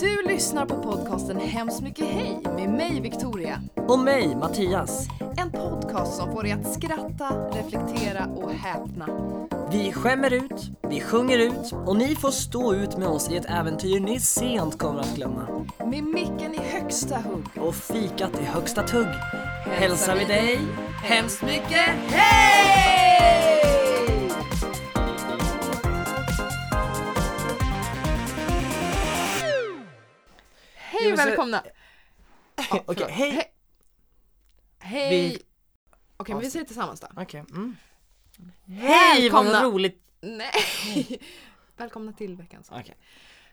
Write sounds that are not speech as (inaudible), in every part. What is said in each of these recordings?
Du lyssnar på podcasten Hemskt mycket hej med mig Victoria. Och mig, Mattias. En podcast som får dig att skratta, reflektera och häpna. Vi skämmer ut, vi sjunger ut och ni får stå ut med oss i ett äventyr ni sent kommer att glömma. Med micken i högsta hugg. Och fikat i högsta tugg hälsar vi dig hemskt mycket hej! Hej och välkomna! (laughs) Ja, Okej, förlåt. hej. He- Hej! Vi- Okej, men vi säger tillsammans då. Okej. Mm. Hej, vad Välkomna. roligt! Nej! (laughs) Välkomna till veckans Okej.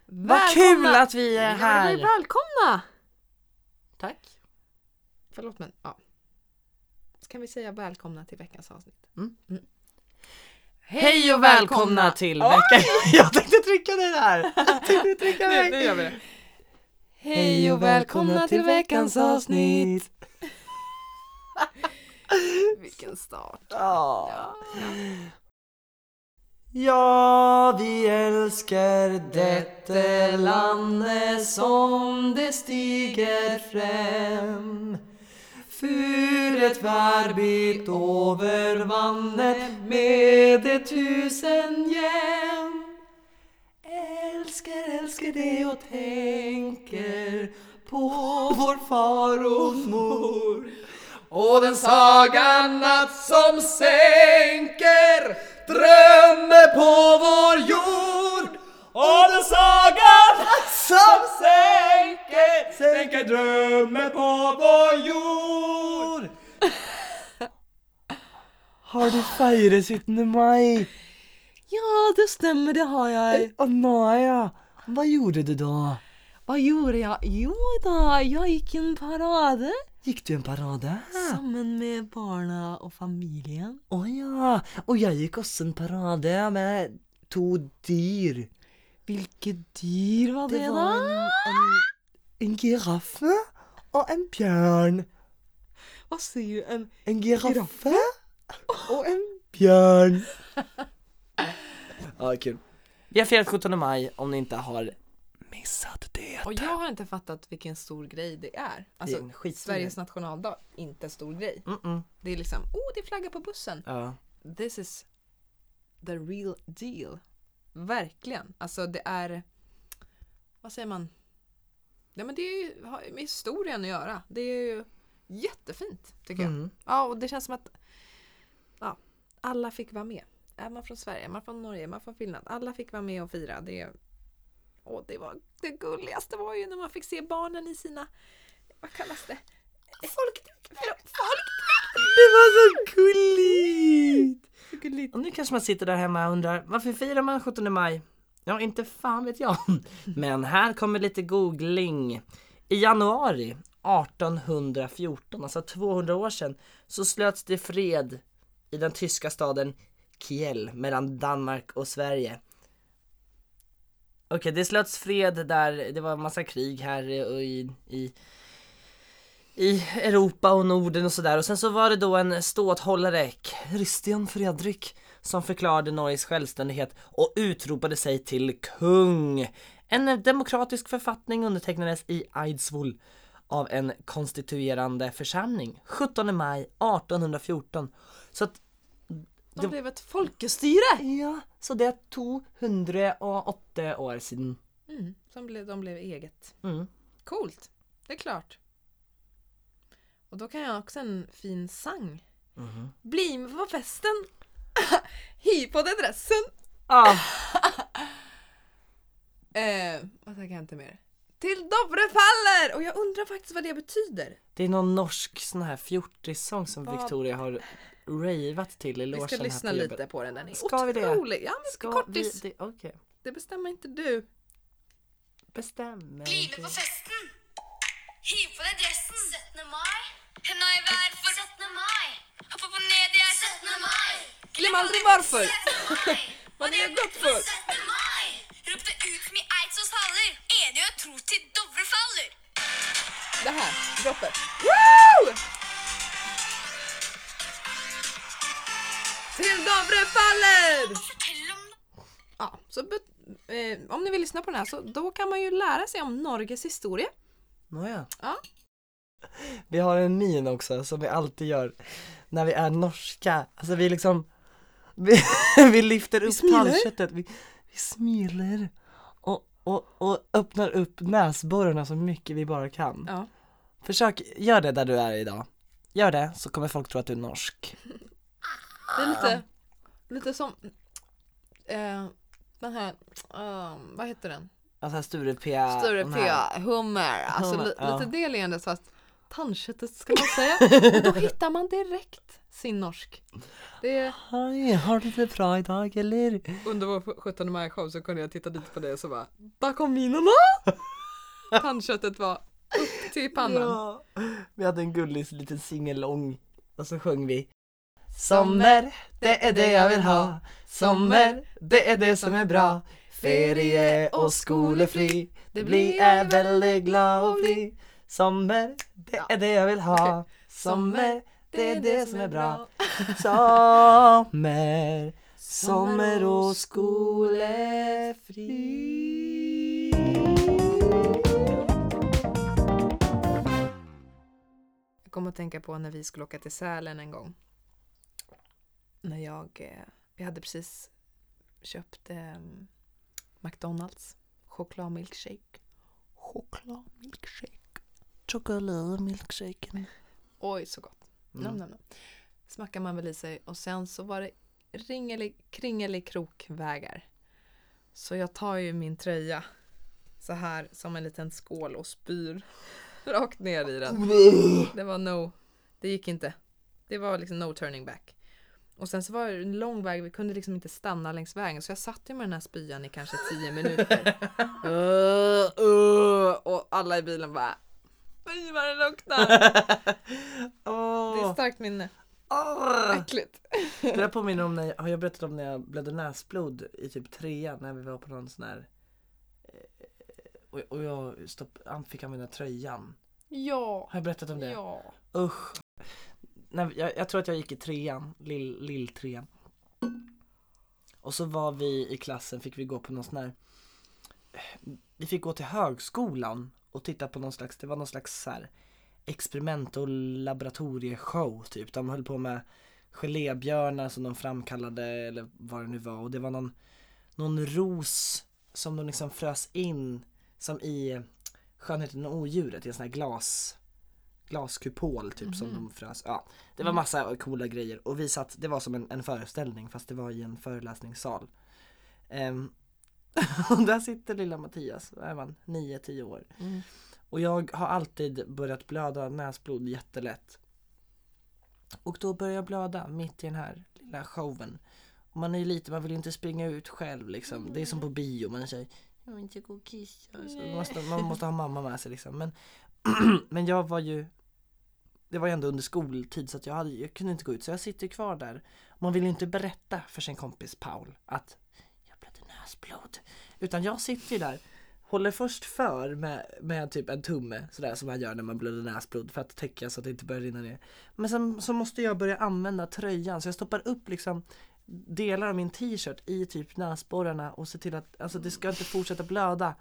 Vad kul att vi är Ja, här! men välkomna! Tack. Förlåt men, ja. Så kan vi säga välkomna till veckans avsnitt. Mm. Mm. Hej och välkomna till Oj! veckan... (laughs) Jag tänkte trycka dig där! Jag tänkte trycka Nu, mig! nu gör vi det. Hej och välkomna till veckans avsnitt. (laughs) Vilken start. Ja. Ja. Ja, vi älskar detta landet som det stiger fram För ett varbit över vannet med ett tusen jäm Älskar, älskar det och tänker på vår far och mor. Och den saga natt som sänker drömmer på vår jord. Och den saga natt som sänker sänker drömmer på vår jord. (laughs) Har du firat 17 maj? Ja, det stämmer, det har jag. Åh nej, vad gjorde du då? Vad gjorde jag? Jo då, jag gick en parad Gick du en parad? samman med barna och familjen. Å ja, og jeg gikk også en parade med to dyr. Vilket dyr var det, Det då? var en, en, en giraffe og en bjørn. Vad säger du? En... En giraffe og en bjørn. (laughs) Ja, kul. Vi har firat 17 maj om ni inte har missat det. Och jag har inte fattat vilken stor grej det är. Alltså, en skitstor Sveriges nationaldag, inte en stor grej. Mm-mm. Det är liksom, oh det är flagga på bussen. Ja. This is the real deal. Verkligen. Alltså det är, vad säger man? Ja men det är ju, har med historien att göra. Det är ju jättefint tycker jag. Mm. Ja och det känns som att ja, alla fick vara med. Är man från Sverige, är man från Norge, är man från Finland. Alla fick vara med och fira. Det, och det var det gulligaste var ju när man fick se barnen i sina, vad kallas det? Folkdräkt. Folkdräkt. Det var så gulligt! Så gulligt. Och nu kanske man sitter där hemma och undrar varför firar man 17 maj? Ja, inte fan vet jag. (laughs) Men här kommer lite googling. I januari 1814, alltså 200 år sedan, så slöts det fred i den tyska staden Kiel mellan Danmark och Sverige. Okej, det slöts fred där, det var en massa krig här i, i, i Europa och Norden och sådär och sen så var det då en ståthållare, Christian Fredrik, som förklarade Norges självständighet och utropade sig till kung. En demokratisk författning undertecknades i Eidsvoll av en konstituerande församling 17 maj 1814. Så att, de Det- blev ett folkestyre! ja, så det är 208 år sedan. Mm, som blev, de blev eget. Mm. Coolt, det är klart. Och då kan jag också en fin sang. Mhm. Bli med på festen! (laughs) Hi på den dressen! Ah, (laughs) Eh, vad tänker jag inte mer? Till Dovre faller! Och jag undrar faktiskt vad det betyder. det är någon norsk sån här fjortissång som Vad- Victoria har ravat till i Vi logen ska här lyssna på lite på den. Den är Ska vi det? otrolig. Ja, men Ska kortis. vi det? Okej. Det bestämmer inte du. Bestämmer Bli med på festen! Hiv på deg dressen! 17. mai. Henda i vær for 17. mai. Hopp opp og ned, det er 17. mai. Glöm aldrig varför. 17. mai. (laughs) Vad det är gott för. 17. mai. Rop det ut som i Eidsvolls haller. Enige og tro til Dovre faller. Det här, droppet. Woo! Till Dovre faller! Ja, så eh, om ni vill lyssna på den här så då kan man ju lära sig om Norges historia. Nåja. Ja. Vi har en min också som vi alltid gör när vi är norska. Alltså vi liksom, vi, (laughs) vi lyfter upp smiler. tallköttet, vi, vi smiler och, och, och öppnar upp näsborrarna så mycket vi bara kan. Ja. Försök, gör det där du är idag. Gör det så kommer folk tro att du är norsk. Det är lite, lite som eh, den här, eh, vad heter den? Alltså Sture-P. Sture den P. här- Hummer. Alltså Hummer, li, ja. lite det leendet fast tandköttet ska man säga. (laughs) Och då hittar man direkt sin norsk. Det är, Hej, har du det bra idag eller? under vår 17 maj show så kunde jag titta dit på det och så bara Där kom minerna! (laughs) Tandköttet var upp till pannan. Ja. Vi hade en gullig liten singelång och så sjöng vi Sommar, det är det jag vill ha. Sommar, det är det som är bra. Ferie och skolefri Det blir jag väldigt glad och bli Sommar, det är det jag vill ha. (laughs) Sommar, det är det som är bra. (laughs) Sommar, sommar och skolefri. Jag kommer att tänka på när vi skulle åka till Sälen en gång. När jag, eh, vi hade precis köpt eh, McDonalds chokladmilkshake. Chokladmilkshake. Chokladmilkshaken Oj så gott. Mm. Nam, nam, nam. Smackar man väl i sig och sen så var det ringeli, kringelikrokvägar. Så jag tar ju min tröja så här som en liten skål och spyr (laughs) rakt ner i den. (laughs) Det var no, det gick inte. Det var liksom no turning back. Och sen så var det en lång väg, vi kunde liksom inte stanna längs vägen så jag satt ju med den här spyan i kanske tio minuter. (laughs) Uh, uh, och alla i bilen bara Fy vad det luktar! (laughs) Det är starkt minne. Åh! Äckligt. Det där påminner om när jag, har jag berättat om när jag blödde näsblod i typ trean när vi var på någon sån här eh, och, och jag stopp, fick använda tröjan. Ja. Har jag berättat om det? Ja. Usch. När, jag, jag tror att jag gick i trean, lill, lill trean. Och så var vi i klassen, fick vi gå på någon sån här Vi fick gå till högskolan och titta på någon slags, det var någon slags så här experiment och laboratorieshow typ. De höll på med gelébjörnar som de framkallade eller vad det nu var och det var någon, någon ros som de liksom frös in som i Skönheten och odjuret i en sån här glas glaskupol typ som de frös. Ja, det var massa coola grejer och vi satt, det var som en, en föreställning fast det var i en föreläsningssal. Ehm, (laughs) och där sitter lilla Mattias, vad är man, 9-10 år. Mm. Och jag har alltid börjat blöda näsblod jättelätt. Och då börjar jag blöda mitt i den här lilla showen. Och man är ju lite, man vill ju inte springa ut själv liksom. Det är som på bio, man säger jag vill inte gå och kissa. Så man, måste, man måste ha mamma med sig liksom. Men, (clears throat) men jag var ju det var ju ändå under skoltid så att jag, hade, jag kunde inte gå ut så jag sitter kvar där. Man vill ju inte berätta för sin kompis Paul att jag blödde näsblod. Utan jag sitter ju där, håller först för med, med typ en tumme sådär som man gör när man blöder näsblod för att täcka så att det inte börjar rinna ner. Men sen så måste jag börja använda tröjan så jag stoppar upp liksom delar av min t-shirt i typ näsborrarna och ser till att alltså det ska inte fortsätta blöda.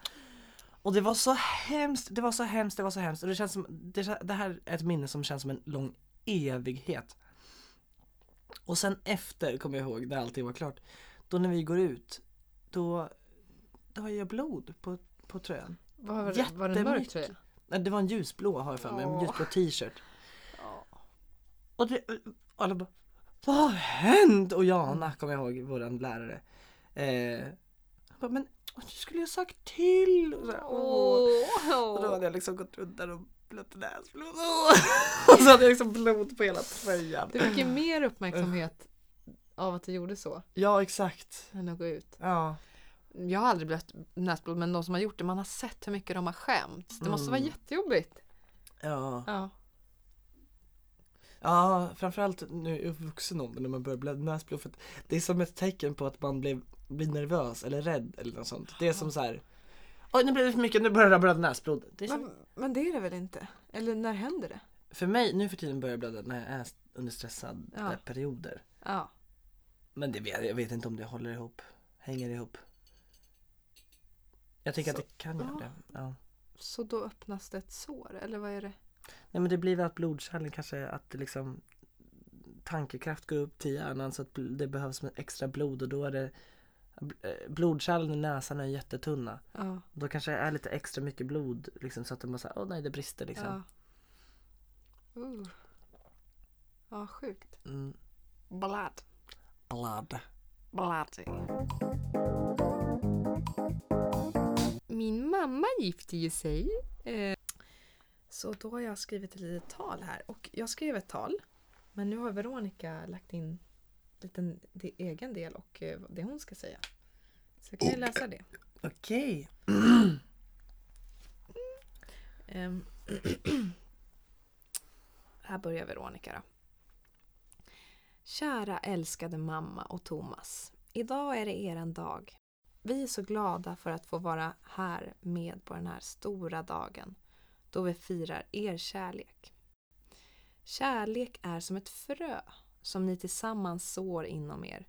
Och det var så hemskt, det var så hemskt, det var så hemskt och det känns som, det, det här är ett minne som känns som en lång evighet. Och sen efter, kommer jag ihåg, när allting var klart, då när vi går ut, då, då har jag blod på, på tröjan. Var, var, var det en mörk tröja? Nej, det var en ljusblå har jag för mig, en ljusblå t-shirt. Och det, alla bara Vad har hänt? Och Jana kommer jag ihåg, våran lärare. Eh, bara, men du skulle ju ha sagt till. Och så, här, åh. Och då hade jag liksom gått runt där och blött näsblod. (laughs) Och så hade jag liksom blod på hela tröjan. Du fick ju mer uppmärksamhet av att du gjorde så Ja exakt. än att gå ut. Ja. Jag har aldrig blött näsblod men de som har gjort det, man har sett hur mycket de har skämt. Det måste vara Mm. jättejobbigt. Ja. Ja. Ja, framförallt nu i vuxen ålder när man börjar blöda näsblod för det är som ett tecken på att man blev, blir nervös eller rädd eller något sånt. Det är som så här. Oj nu blev det för mycket, nu börjar det blöda näsblod. Det är som, Men, men det är det väl inte? Eller när händer det? för mig nu för tiden börjar jag blöda när jag är under stressade Ja. perioder. Ja. Men det vet, jag vet inte om det håller ihop, hänger ihop. Jag tänker Så- att det kan göra ja. det. Ja. Så då öppnas det ett sår, eller vad är det? Nej men det blir väl att blodkärlen kanske att det liksom tankekraft går upp till hjärnan så att det behövs med extra blod och då är det blodkärlen i näsan är jättetunna. Ja. Då kanske det är lite extra mycket blod liksom så att de bara säger åh nej det brister liksom. Ja. Uh. Ja, sjukt. Mm. Blood. Blood. Bloody. Min mamma gifte ju sig. Eh, så då har jag skrivit ett litet tal här. Och jag skrev ett tal. Men nu har Veronica lagt in liten det, egen del och eh, det hon ska säga. Så jag kan ju läsa det. Okej. (clears throat) Ehm, (clears throat) här börjar Veronica då. Kära älskade mamma och Thomas. Idag är det eran dag. Vi är så glada för att få vara här med på den här stora dagen då vi firar er kärlek. Kärlek är som ett frö som ni tillsammans sår inom er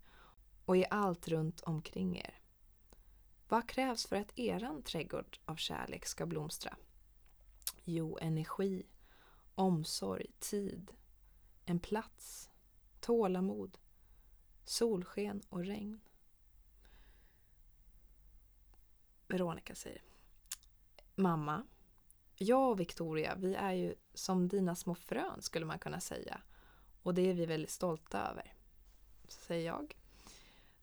och i allt runt omkring er. Vad krävs för att eran trädgård av kärlek ska blomstra? Jo, energi, omsorg, tid, en plats, tålamod, solsken och regn. Veronica säger Mamma, jag och Victoria, vi är ju som dina små frön skulle man kunna säga. Och det är vi väldigt stolta över. Så säger jag.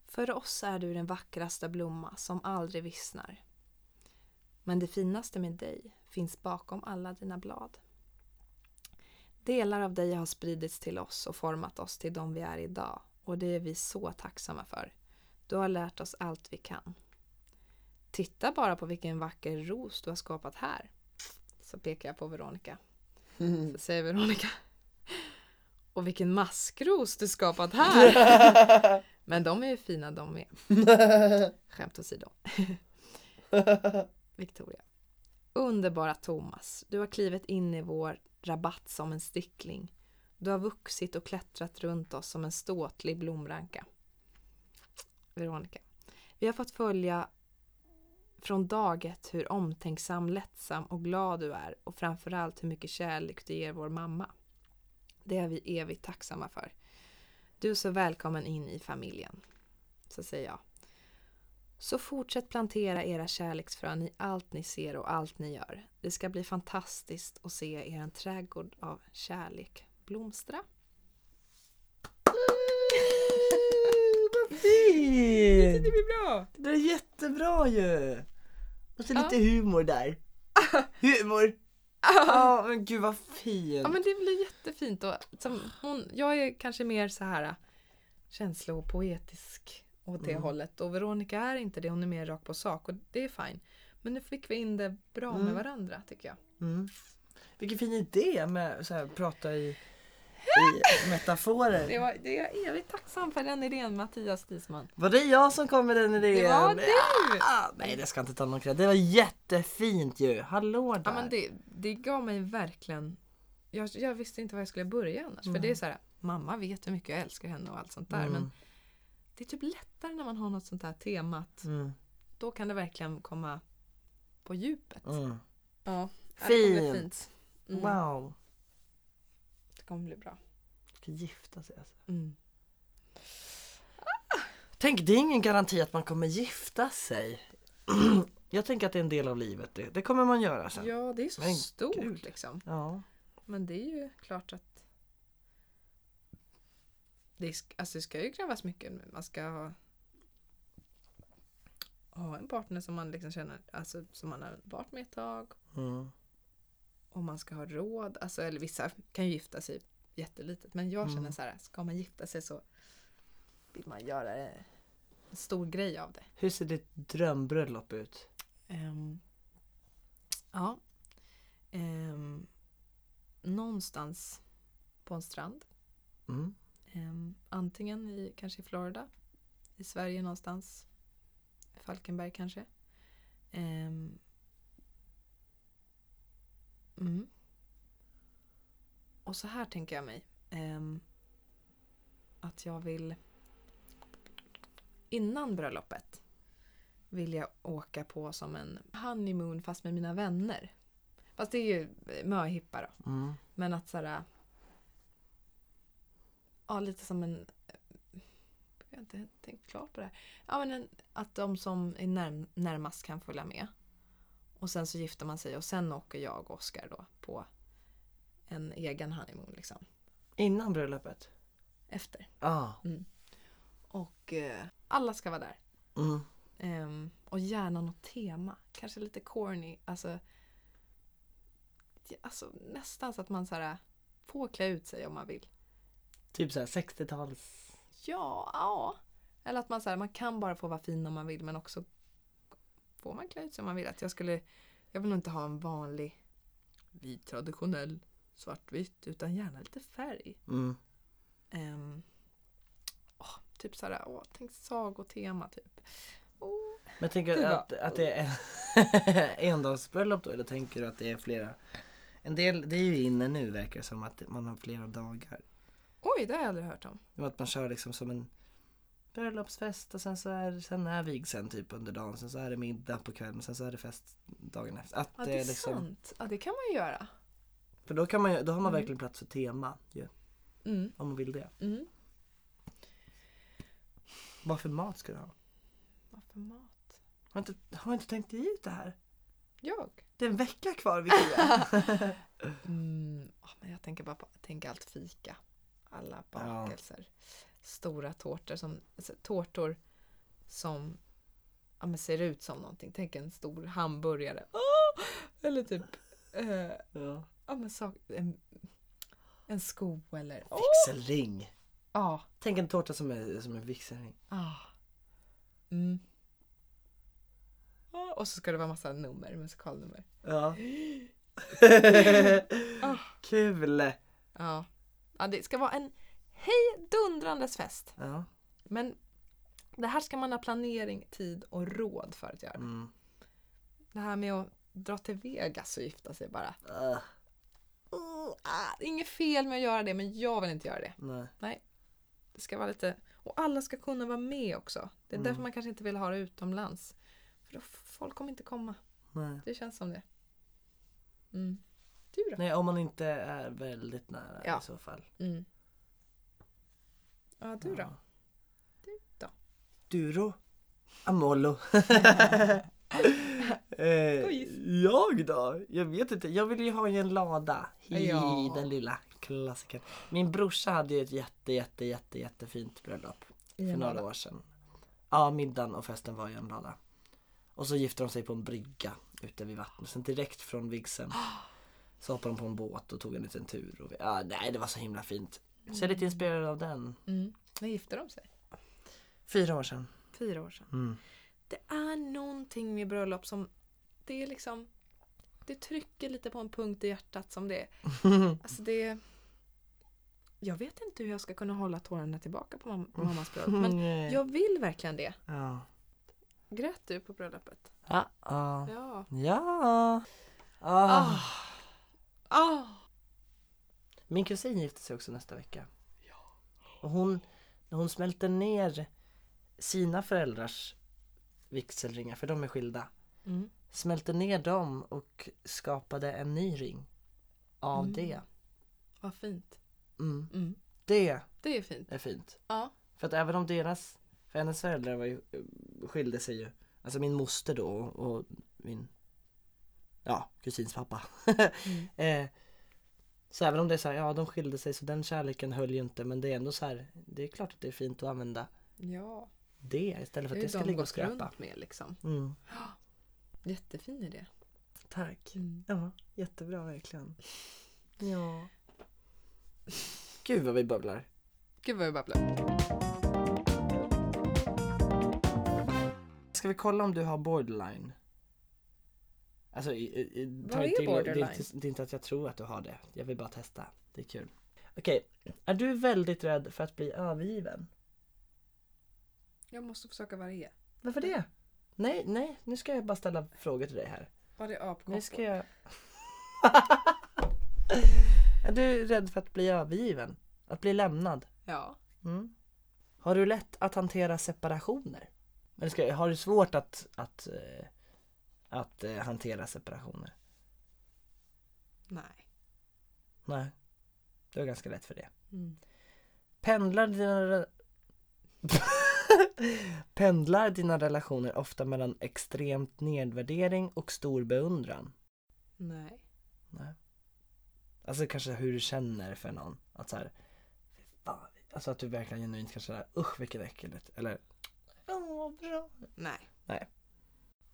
För oss är du den vackraste blomma som aldrig vissnar. Men det finaste med dig finns bakom alla dina blad. Delar av dig har spridits till oss och format oss till de vi är idag och det är vi så tacksamma för. Du har lärt oss allt vi kan. Titta bara på vilken vacker ros du har skapat här. Så pekar jag på Veronica. Så säger Veronica. Och vilken maskros du skapat här. (laughs) Men de är ju fina de med. (laughs) Skämt åsido. Victoria. Underbara Thomas, du har klivit in i vår rabatt som en stickling. Du har vuxit och klättrat runt oss som en ståtlig blomranka. Veronica. Vi har fått följa från dag ett hur omtänksam, lättsam och glad du är och framförallt hur mycket kärlek du ger vår mamma. Det är vi evigt tacksamma för. Du är så välkommen in i familjen. Så säger jag. Så fortsätt plantera era kärleksfrön i allt ni ser och allt ni gör. Det ska bli fantastiskt att se er trädgård av kärlek blomstra. Vad fint! Det blir bra! Det är jättebra ju! Och så Ja. lite humor där. (laughs) Humor! Ja men gud vad fint! Ja men det blir jättefint. Och, som hon, jag är kanske mer så här äh, känslopoetisk åt det Mm. hållet och Veronica är inte det, hon är mer rakt på sak och det är fine. Men nu fick vi in det bra med Mm. varandra tycker jag. Mm. Vilken fin idé med här, prata i, i metaforer. Det, var, det är jag evigt tacksam för den idén Mattias Disman. Var det jag som kom med den idén? Det var du! Ah, nej det ska inte ta någon cred. Det var jättefint ju. Hallå där. Ja men det, det gav mig verkligen jag, jag visste inte var jag skulle börja annars. För det är så här, mamma vet hur mycket jag älskar henne och allt sånt där. Mm. Men det är typ lättare när man har något sånt här temat. Mm. Då kan det verkligen komma på djupet. Mm. Ja, Fint. fint. Mm, Wow. Kommer bli bra. Ska gifta sig alltså. Mm. Tänk det är ingen garanti att man kommer gifta sig. (clears throat) Jag tänker att det är en del av livet. Det, det kommer man göra sen. Ja, det är så Men stort gud. liksom. Ja. Men det är ju klart att det, sk- alltså det ska ju krävas mycket. Man ska ha, ha en partner som man liksom känner, alltså som man har varit med ett tag. Mm. Och man ska ha råd. Alltså, eller vissa kan ju gifta sig jättelitet. Men jag känner Mm. så här, ska man gifta sig så vill man göra en stor grej av det. Hur ser ditt drömbröllop ut? Ehm, ja. Ehm, någonstans på en strand. Mm. Ehm, antingen i, kanske i Florida. I Sverige någonstans. Falkenberg kanske. Ehm, mm. Och så här tänker jag mig. ehm, att jag vill innan bröllopet vilja åka på som en honeymoon fast med mina vänner. Fast det är ju möhippa då. Mm. Men att såhär... Ja, lite som en... Jag har inte tänkt klart på det här. Ja, men en, att de som är närm, närmast kan följa med. Och sen så gifter man sig och sen åker jag och Oskar då på en egen honeymoon liksom. Innan bröllopet? Efter. Ja. Och eh, alla ska vara där. Mm. Ehm, och gärna något tema. Kanske lite corny. Alltså, alltså nästan så att man så här, får klä ut sig om man vill. Typ såhär 60-tals... Ja, ja. Eller att man, så här, man kan bara få vara fin om man vill men också får man klä ut sig om man vill. Att jag skulle, jag vill nog inte ha en vanlig vit traditionell svartvitt utan gärna lite färg. Mm. Ehm, åh, typ såhär, åh, tänk sagotema typ. Åh, Men tänker du att, att det är (laughs) endagsbröllop då eller tänker du att det är flera? En del, det är ju inne nu verkar det som att man har flera dagar. Oj, det har jag aldrig hört om. Att man kör liksom som en bröllopsfest och sen så är, sen är vigseln typ under dagen. Sen så är det middag på kvällen sen så är det fest dagen efter. Att Ja, det är liksom, sant. Ja, det kan man ju göra. för då, kan man, då har man Mm. verkligen plats för tema ju, Mm, om man vill det. mm. Vad för mat ska du ha? Vad för mat? Har inte, har inte tänkt dig ut det här? Jag? Det är en vecka kvar Victoria. (laughs) Mm, men jag tänker bara på tänk allt fika. Alla bakelser. Stora tårtor som, alltså, tårtor som ja, men ser ut som någonting. Tänk en stor hamburgare. Åh! Eller typ eh, ja. ja, men sak, en, en sko eller... Åh! Vigselring. Ja. Tänk en tårta som är som en vigselring. Ah. Mm. Och så ska det vara massa nummer, musikalnummer. Ja. (gasps) (laughs) Ah. Kul! Ja. ja, det ska vara en hejdundrandes fest. Ja. Men det här ska man ha planering, tid och råd för att göra. Mm. Det här med att dra till Vegas och gifta sig bara. Uh, Oh, ah, inget fel med att göra det, men jag vill inte göra det. nej. Det ska vara lite... Och alla ska kunna vara med också. Det är Mm. därför man kanske inte vill ha det utomlands. För då folk kommer inte komma. nej. Det känns som det. Mm. Du då? Nej, om man inte är väldigt nära Ja. i så fall. Mm. Ja, du då? Du då? Duro. Amollo. (laughs) eh, jag då? Jag vet inte. Jag vill ju ha i en lada. Hi, Ja. Den lilla klassikern. Min brorsa hade ju ett jätte, jätte, jätte, jättefint bröllop. I För några lada. år sedan. Ja, middagen och festen var i en lada. Och så gifte de sig på en brygga ute vid vattnet. Sen direkt från vigseln (gasps) så hoppade de på en båt och tog en liten tur. Och vi, ja, nej, det var så himla fint. Så jag är lite inspirerad av den. Mm. När gifte de sig? Fyra år sedan. Fyra år sedan. Mm. Det är någonting med bröllop som det är liksom det trycker lite på en punkt i hjärtat som det (laughs) Alltså det Jag vet inte hur jag ska kunna hålla tårarna tillbaka på mam- på mammas bröllop men jag vill verkligen det. Ja. Grät du på bröllopet? Ja. Ja. Ja. Ja. Ah. Ah. Min kusin gifter sig också nästa vecka. Och hon, när hon smälter ner sina föräldrars vigselringar, för de är skilda. Mm. Smälter ner dem och skapade en ny ring. Av Mm. det. Vad fint. Mm. Mm. Det Det är fint. är fint. Ja. För att även om deras, för hennes föräldrar var ju, skilde sig ju. Alltså min moster då och min, ja, kusins pappa. (laughs) Mm. eh, så även om det är så här, ja de skilde sig så den kärleken höll ju inte men det är ändå så här, det är klart att det är fint att använda Ja. det istället för att Det det ska ligga och skräpa. med liksom. Mm. (gasps) Jättefin idé. Tack. Mm. Ja, jättebra verkligen. (laughs) Ja. Gud vad vi babblar. Gud vad jag babblar. Ska vi kolla om du har borderline? Alltså, ta är till- Det inte, det är inte att jag tror att du har det. Jag vill bara testa. Det är kul. Okej, är du väldigt rädd för att bli övergiven? Jag måste försöka är. Varför det? Nej, nej, nu ska jag bara ställa frågor till dig här. Var det apkoppor? Nu ska jag... (laughs) är du rädd för att bli övergiven? Att bli lämnad? Ja. Mm. Har du lätt att hantera separationer? Men ska, har du svårt att, att, eh, att eh, hantera separationer? Nej. Nej. Du har ganska lätt för det. Mm. Pendlar dina, (laughs) Pendlar dina relationer ofta mellan extremt nedvärdering och stor beundran? Nej. Nej. Alltså kanske hur du känner för någon. Att så här. Alltså att du verkligen genuint kanske såhär, usch vilket äckligt. Eller, åh vad bra. Nej.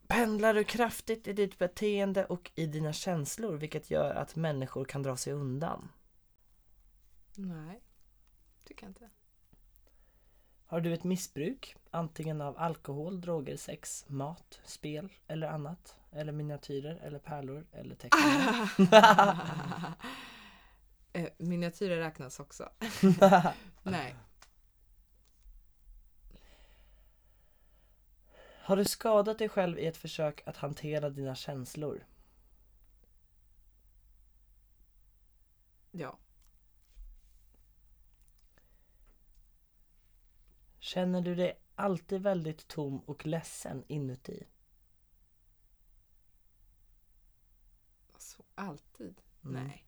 Pendlar du kraftigt i ditt beteende och i dina känslor vilket gör att människor kan dra sig undan? Nej. Tycker jag inte. Har du ett missbruk, antingen av alkohol, droger, sex, mat, spel eller annat? Eller miniatyrer, eller pärlor, eller teckningar? (laughs) eh, miniatyrer räknas också. (laughs) Nej. Har du skadat dig själv i ett försök att hantera dina känslor? Ja. Känner du dig alltid väldigt tom och ledsen inuti? Så, alltid? Mm. Nej.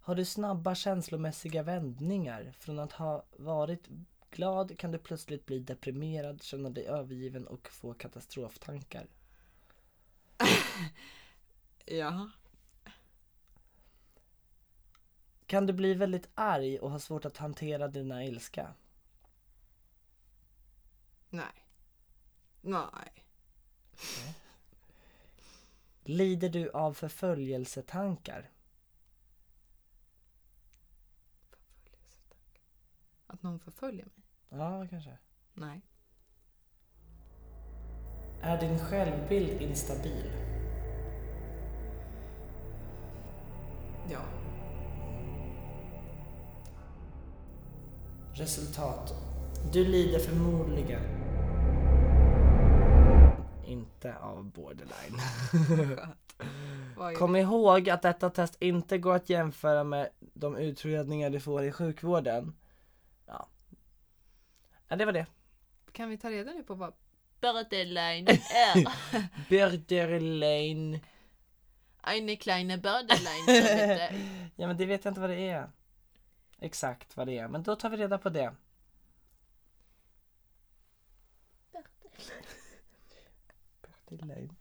Har du snabba känslomässiga vändningar? Från att ha varit glad kan du plötsligt bli deprimerad, känna dig övergiven och få katastroftankar. (laughs) Ja. Kan du bli väldigt arg och ha svårt att hantera dina ilska? Nej. Nej. Lider du av förföljelsetankar? Förföljelsetankar. Att någon förföljer mig? Ja, kanske. Nej. Är din självbild instabil? Ja. Resultat. Du lider förmodligen inte av borderline. Kom ihåg att detta test inte går att jämföra med de utredningar du får i sjukvården. Ja. det var det. Kan vi ta reda nu på vad borderline (laughs) är? Borderline. Eine kleine bitte. (laughs) Ja, men det vet jag inte vad det är. Exakt vad det är, men då tar vi reda på det. Borderline.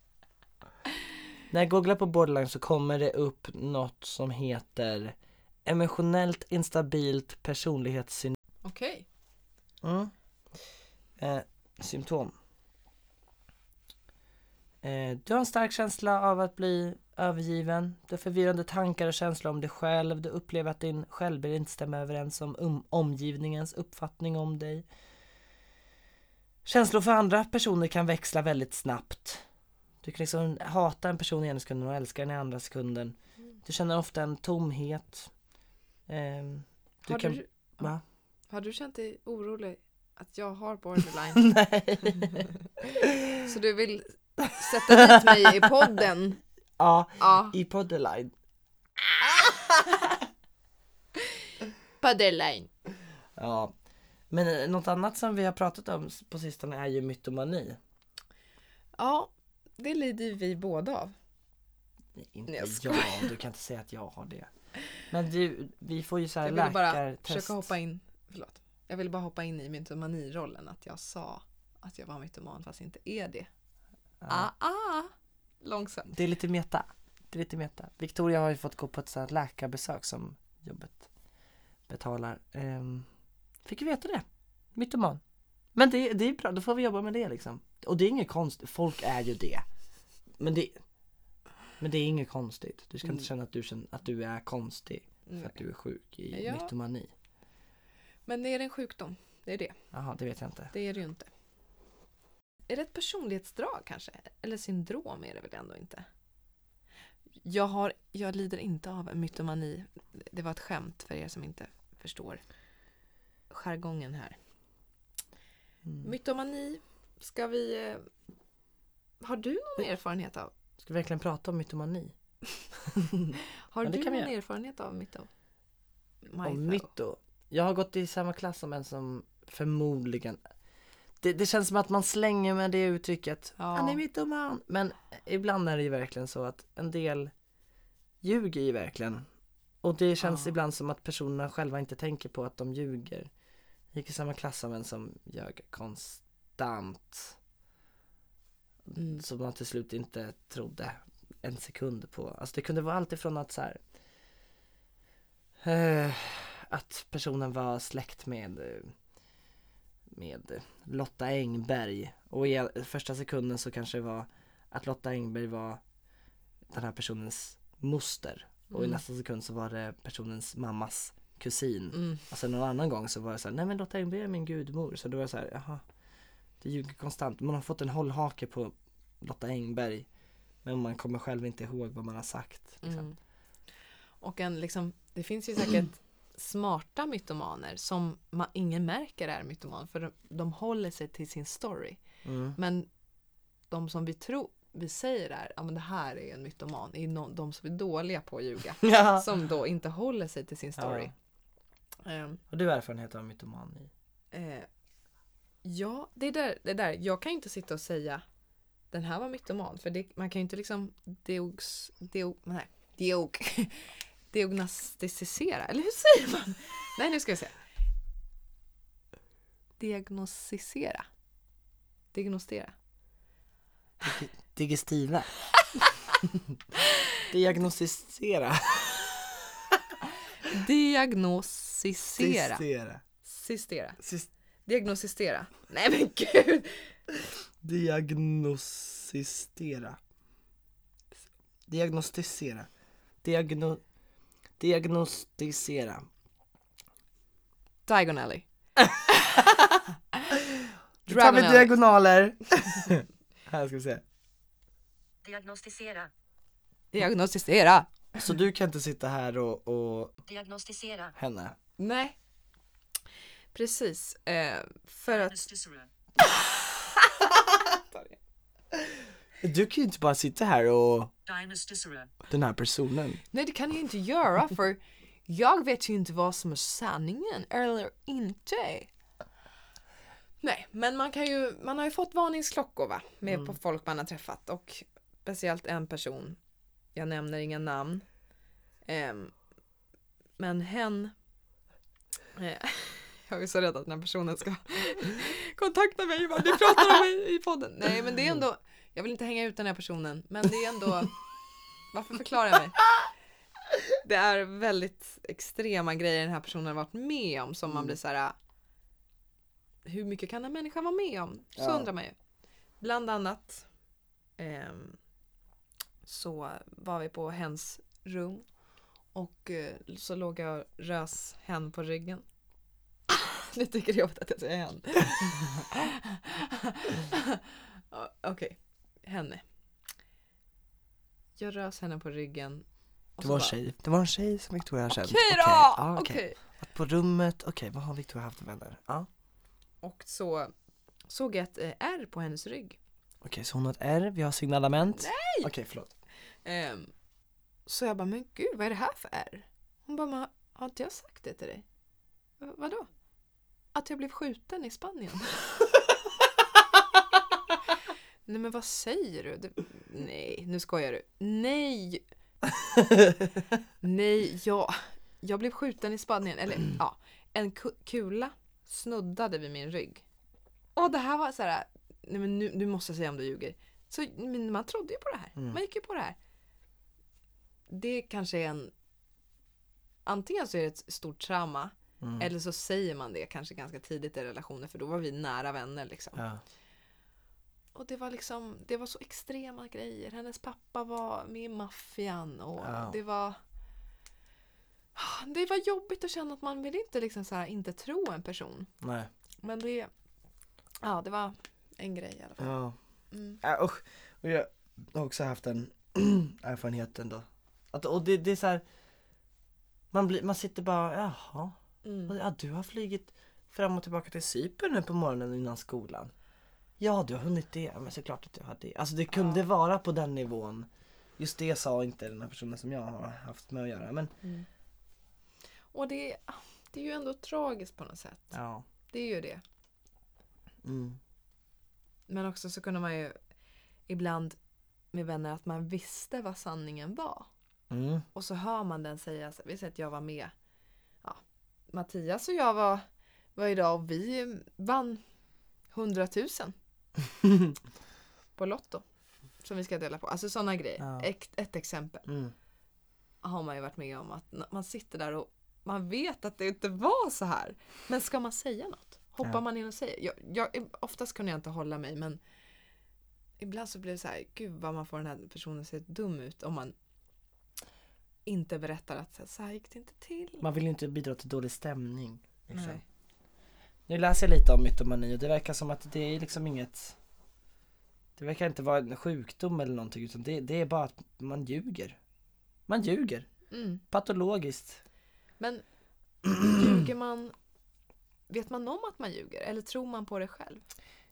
När jag googlar på borderline så kommer det upp något som heter emotionellt instabilt personlighetssyndrom. Okej. Mm. Eh, symptom. Eh, du har en stark känsla av att bli övergiven. Du har förvirrande tankar och känslor om dig själv. Du upplever att din självbild inte stämmer överens om um- omgivningens uppfattning om dig. Känslor för andra personer kan växla väldigt snabbt. Du kan liksom hata en person i ena sekunden och älska den i andra sekunden. Du känner ofta en tomhet. Ehm, du Har kan... du, Va? har du känt dig orolig att jag har borderline? (laughs) (laughs) Så du vill sätta dit mig i podden? (laughs) Ja, Ja. i Podderline. Borderline. Ja. Men något annat som vi har pratat om på sistone är ju mytomani. Ja, det lider vi båda av. Inte Nej, jag jag, du kan inte säga att jag har det. Men du, vi får ju så här Jag ville bara läkartest. försöka hoppa in, förlåt. Jag ville bara hoppa in i mytomanirollen, att jag sa att jag var mytoman fast inte är det. Ah, ah. Långsamt. Det är lite meta. Det är lite meta. Victoria har ju fått gå på ett sånt läkarbesök som jobbet betalar. Ehm, fick ju veta det. Mytoman. Men det, det är bra, då får vi jobba med det liksom. Och det är inget konstigt, folk är ju det. Men det, men det är inget konstigt. Du ska Mm. inte känna att du, känner, att du är konstig för att du är sjuk i Ja. mytomani. Men det är en sjukdom. Det är det. Jaha, det vet jag inte. Det är det ju inte. Är det ett personlighetsdrag kanske? Eller syndrom är det väl ändå inte? Jag, har, jag lider inte av mytomani. Det var ett skämt för er som inte förstår jargongen här. Mm. Mytomani ska vi... eh, Har du någon erfarenhet av? Ska vi verkligen prata om mytomani? (laughs) Har Ja, det du någon erfarenhet av myto? Om myto? Jag har gått i samma klass som en som förmodligen det, det känns som att man slänger med det uttrycket Ja. Han är mytoman Men ibland är det ju verkligen så att en del ljuger ju verkligen Och det känns Ja. ibland som att personerna själva inte tänker på att de ljuger Jag gick i samma klass av en som ljög konstant Mm. Som man till slut inte trodde en sekund på Alltså det kunde vara allt ifrån att så här, eh, Att personen var släkt med Med Lotta Engberg Och i första sekunden så kanske det var Att Lotta Engberg var Den här personens moster Och i Mm. nästa sekund så var det personens mammas kusin Mm. och sen någon annan gång så var det så här, nej men Lotta Engberg är min gudmor. Så då var det så här, jaha. Det ljuger konstant. Man har fått en hållhake på Lotta Engberg. Men man kommer själv inte ihåg vad man har sagt. Liksom. Mm. Och en liksom, det finns ju säkert smarta mytomaner som man, ingen märker är mytoman för de, de håller sig till sin story. Mm. Men de som vi tror, vi säger är, ja men det här är en mytoman, är no, de som är dåliga på att ljuga. (laughs) Ja. Som då inte håller sig till sin story. Ehm, Har du erfarenhet av mytoman? i- eh, ja, det är där, det är där, jag kan inte sitta och säga den här var mytoman, för det, man kan ju inte liksom deogs, deog, nej, deog, (laughs) diagnostisera, eller hur säger man? Nej, nu ska vi se. Diagnostisera. Diagnostera. Digestiva. (laughs) Diagnostisera. Diagnostisera. Sistera. Sistera. Sis- Diagnostisera. Nej men gud! Diagnostisera. Diagnostisera. Diagno... Diagnostisera. Diagon Alley. (laughs) Nu tar vi diagonaler. (laughs) Här ska vi se. Diagnostisera. Diagnostisera. Så du kan inte sitta här och, och Diagnostisera. henne? Nej. Precis. Eh, för att... (laughs) Du kan ju inte bara sitta här och den här personen. Nej det kan jag inte göra för jag vet ju inte vad som är sanningen eller inte. Nej, men man kan ju, man har ju fått varningsklockor va, med på folk man har träffat och speciellt en person, jag nämner inga namn, Ehm, men hen, eh, (laughs) jag är så rädd att den här personen ska (laughs) kontakta mig bara, du pratar om mig i podden. Nej men det är ändå, jag vill inte hänga ut den här personen, men det är ändå, (laughs) varför förklarar jag mig? Det är väldigt extrema grejer den här personen har varit med om som man blir så här. Hur mycket kan en människa vara med om? Så Ja. undrar man ju. Bland annat ehm, så var vi på hens rum och eh, så låg jag och rös hen på ryggen. (laughs) Nu tycker jobbigt att jag säger hen. (laughs) Okej, henne. Jag rös henne på ryggen. Det var en tjej, det var en tjej som Victoria har känt. Okej då! okej. Att På rummet, okej vad har Victoria haft för vänner? Ja. Och så såg jag ett eh, R på hennes rygg. Okej, så hon har ett R, vi har signalement. Nej! Okej, förlåt. Ehm, så jag bara, men gud vad är det här för R? Hon bara, men har inte jag sagt det till dig? "Va- Vadå? Att jag blev skjuten i Spanien. (laughs) Nej men vad säger du? Det, nej, nu skojar du. Nej! (laughs) nej, jag, jag blev skjuten i Spanien. Eller ja, en ku- kula snuddade vid min rygg. Och det här var så här, nej men nu, nu måste jag säga om du ljuger. Så man trodde ju på det här. Mm. Man gick ju på det här. Det kanske är en... Antingen så är det ett stort trauma. Mm. Eller så säger man det kanske ganska tidigt i relationen. För då var vi nära vänner liksom. Ja. Och det var liksom, det var så extrema grejer. Hennes pappa var med i maffian och Ja. det var det var jobbigt att känna att man vill inte liksom så här, inte tro en person. Nej. Men det, ja det var en grej i alla fall. Ja. Mm. Äh, usch. Och jag har också haft en (clears throat) erfarenhet ändå. Att, och det, det är så här. Man, blir, man sitter bara, jaha. Mm. Ja, du har flugit fram och tillbaka till Cypern nu på morgonen innan skolan. Ja, du har hunnit det. Men såklart att jag har det. Alltså det kunde Ja. vara på den nivån. Just det sa inte den här personen som jag har haft med att göra. Men Och det, det är ju ändå tragiskt på något sätt. ja. Det är ju det. Mm. Men också så kunde man ju ibland med vänner att man visste vad sanningen var. Mm. Och så hör man den säga, vi säger att jag var med. Ja, Mattias och jag var, var idag och vi vann 100 000 (laughs) på Lotto. Som vi ska dela på. Alltså sådana grejer. Ja. Ett, ett exempel Mm. har man ju varit med om. Att man sitter där och man vet att det inte var så här. Men ska man säga något? Hoppar Ja. man in och säger? Jag, jag, oftast kunde jag inte hålla mig men ibland så blir det så här, gud vad man får den här personen att se dum ut om man inte berättar att så här gick det inte till. Man vill ju inte bidra till dålig stämning. Liksom. Nej. Nu läser jag lite om mytomani och det verkar som att det är liksom inget Det verkar inte vara en sjukdom eller någonting utan det, det är bara att man ljuger. Man ljuger. Mm. Patologiskt. Men (clears throat) ljuger man, vet man om att man ljuger eller tror man på det själv?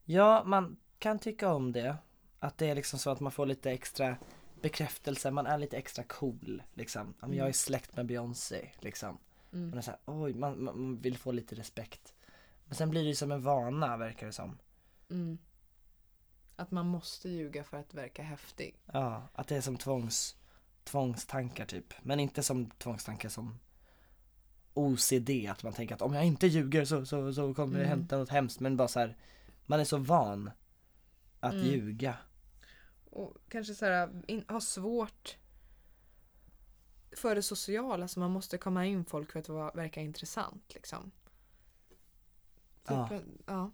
Ja, man kan tycka om det. Att det är liksom så att man får lite extra bekräftelse, man är lite extra cool liksom. Jag är släkt med Beyoncé liksom. Mm. Man är så här, oj, man man vill få lite respekt. Men sen blir det ju som en vana verkar det som. Mm. Att man måste ljuga för att verka häftig. Ja, att det är som tvångs, tvångstankar typ. Men inte som tvångstankar som OCD, att man tänker att om jag inte ljuger så, så, så kommer det Mm. hända något hemskt. Men bara så här, man är så van att Mm. ljuga. Och kanske så här, in, ha svårt för det sociala så man måste komma in folk för att vara, verka intressant liksom. Typ, Ja. ja. ja.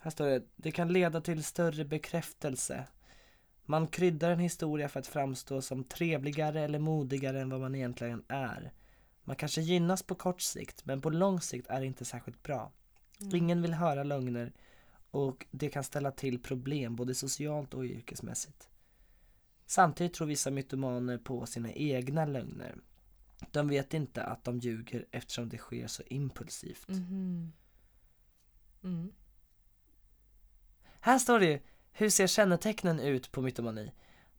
Här står det, det kan leda till större bekräftelse. Man kryddar en historia för att framstå som trevligare eller modigare än vad man egentligen är. Man kanske gynnas på kort sikt, men på lång sikt är det inte särskilt bra. Ingen vill höra lögner och det kan ställa till problem både socialt och yrkesmässigt. Samtidigt tror vissa mytomaner på sina egna lögner. De vet inte att de ljuger eftersom det sker så impulsivt. Mhm. Mm. Här står det ju, hur ser kännetecknen ut på mytomani?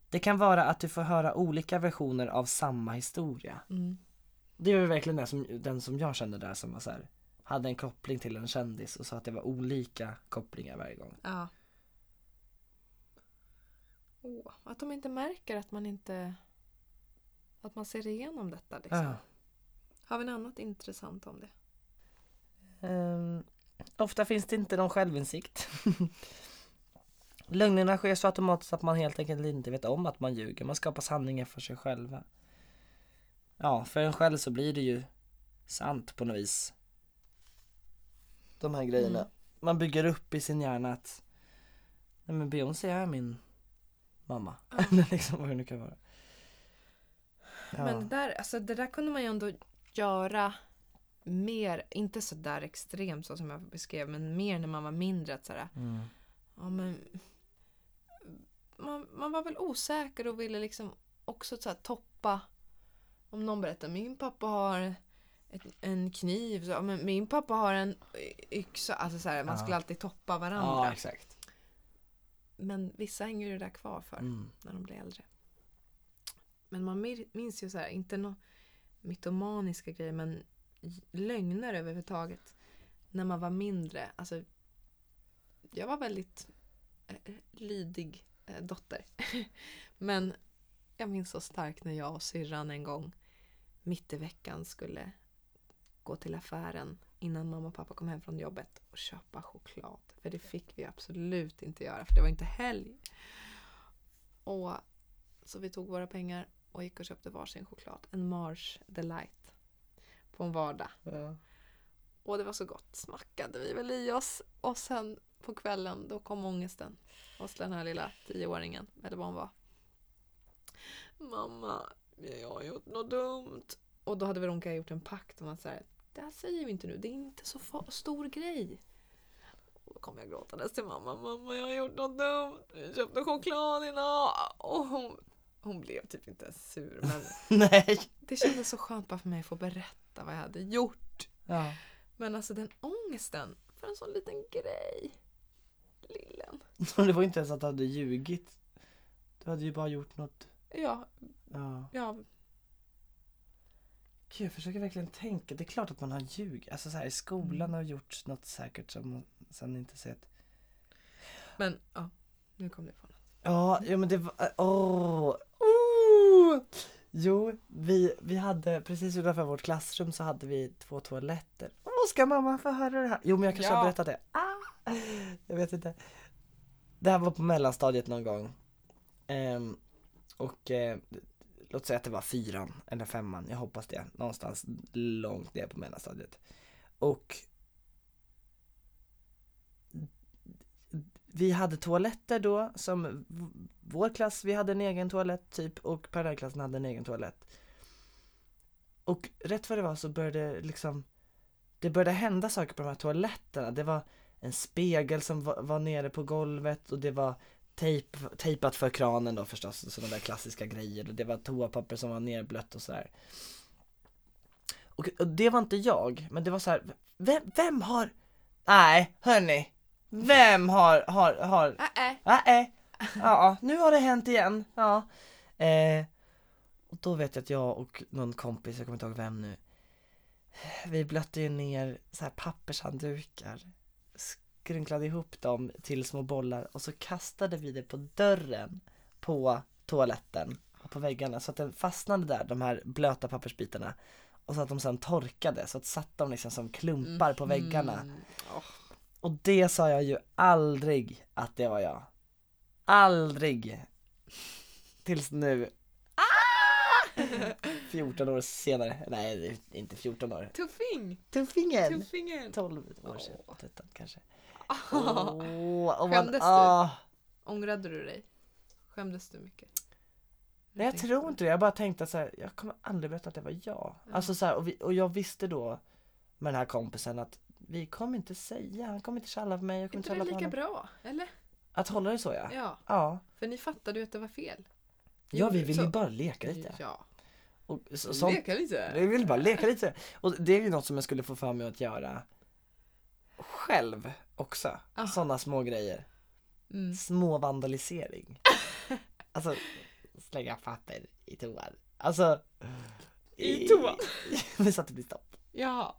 Det kan vara att du får höra olika versioner av samma historia. Mm. Det är ju verkligen det som, den som jag kände där som var så här, hade en koppling till en kändis och sa att det var olika kopplingar varje gång. Ja. Åh, att de inte märker att man inte att man ser igenom detta liksom. Ja. Har vi något annat intressant om det? Ehm, ofta finns det inte någon självinsikt. Lögnerna sker så automatiskt att man helt enkelt inte vet om att man ljuger. Man skapar sanningen för sig själva. Ja, för en själv så blir det ju sant på något vis. De här grejerna. Mm. Man bygger upp i sin hjärna att Nej men Beyoncé är min mamma. Eller (laughs) liksom vad det nu kan vara. Ja. Men det där, alltså, det där kunde man ju ändå göra mer, inte så där extremt så som jag beskrev, men mer när man var mindre. Att så här, Mm. ja, men, man, man var väl osäker och ville liksom också så toppa. Om någon berättar, min pappa har ett, en kniv, så, ja, men min pappa har en yxa. Alltså så här, man Ja. skulle alltid toppa Ja, varandra. exakt. men vissa hänger det där kvar för Mm. när de blir äldre. Men man minns ju så här, inte några mytomaniska grejer, men lögner överhuvudtaget. När man var mindre. Alltså, jag var väldigt eh, lydig eh, dotter. (laughs) men jag minns så starkt när jag och syrran en gång mitt i veckan skulle gå till affären innan mamma och pappa kom hem från jobbet och köpa choklad. För det fick vi absolut inte göra för det var inte helg. Och så vi tog våra pengar och gick och köpte varsin choklad. En Mars Delight. På en vardag. Ja. Och det var så gott. Smackade vi väl i oss. Och sen på kvällen då kom ångesten. Hos den här lilla tioåringen. Eller vad hon var. Mamma, jag har gjort något dumt. Och då hade Veronica gjort en pakt om att så här, det här säger vi inte nu. Det är inte så stor grej. Och då kom jag gråtandes till mamma. Mamma, jag har gjort något dumt. Jag köpte choklad idag. Och hon, hon blev typ inte ens sur. Men (laughs) Nej. det kändes så skönt bara för mig att få berätta vad jag hade gjort. Ja. Men alltså den ångesten för en sån liten grej. Lillen. (laughs) Det var inte ens att du hade ljugit. Du hade ju bara gjort något. Ja, Ja. ja. Gud, jag försöker verkligen tänka. Det är klart att man har ljug. Alltså så här, i skolan har gjort något säkert som man sen inte sett. Men ja, nu kom det på något. Ja, ja men det var, åh, oh. Jo, vi, vi hade precis utanför vårt klassrum så hade vi två toaletter. Åh, ska mamma få höra det här? Jo men jag kanske Ja. har berättat det. Ah, jag vet inte. Det här var på mellanstadiet någon gång. Ehm, och eh, låt säga att det var fyran eller femman, jag hoppas det. Någonstans långt ner på mellanstadiet. Och vi hade toaletter då som vår klass, vi hade en egen toalett typ och parallellklassen hade en egen toalett. Och rätt vad det var så började liksom det började hända saker på de här toaletterna. Det var en spegel som var, var nere på golvet och det var tejp, tejpat för kranen då förstås, sådana där klassiska grejer och det var toapapper som var nerblött och sådär. Och, och det var inte jag, men det var så här, vem, vem har, nej hörni, vem har, har, har, Äh, äh. ja, nu har det hänt igen, ja. Eh, och då vet jag att jag och någon kompis, jag kommer inte ihåg vem nu, vi blötte ju ner så här pappershanddukar, skrynklade ihop dem till små bollar och så kastade vi det på dörren på toaletten och på väggarna så att den fastnade där, de här blöta pappersbitarna och så att de sen torkade så att satt de liksom som klumpar på väggarna. Mm. Åh, Och det sa jag ju aldrig att det var jag. Aldrig. Tills nu. Ah! 14 år senare. Nej, inte 14 år. Tuffing! Tuffingen! Tuffingen! 12 år sedan, Åh. 13 kanske. (laughs) Åh, och man, Skämdes du? ah. Ångrade du dig? Skämdes du mycket? Nej jag tror inte det, jag bara tänkte att så här, jag kommer aldrig berätta att det var jag. Ja. Alltså så här, och, vi, och jag visste då med den här kompisen att vi kommer inte säga, han kommer inte tjalla på mig, jag kommer Inte det lika honom. bra? Eller? Att hålla det så ja. Ja, Ja, för ni fattade ju att det var fel. ja vi vill ju Så- bara leka lite. Ja, Och så, sånt, leka lite. vi vill bara leka lite. Och det är ju något som jag skulle få för mig att göra själv också. Ah. Sådana små grejer. Mm. Små vandalisering. (laughs) Alltså, slänga papper i toan. Alltså. I toan? Men så att det blir stopp. Ja.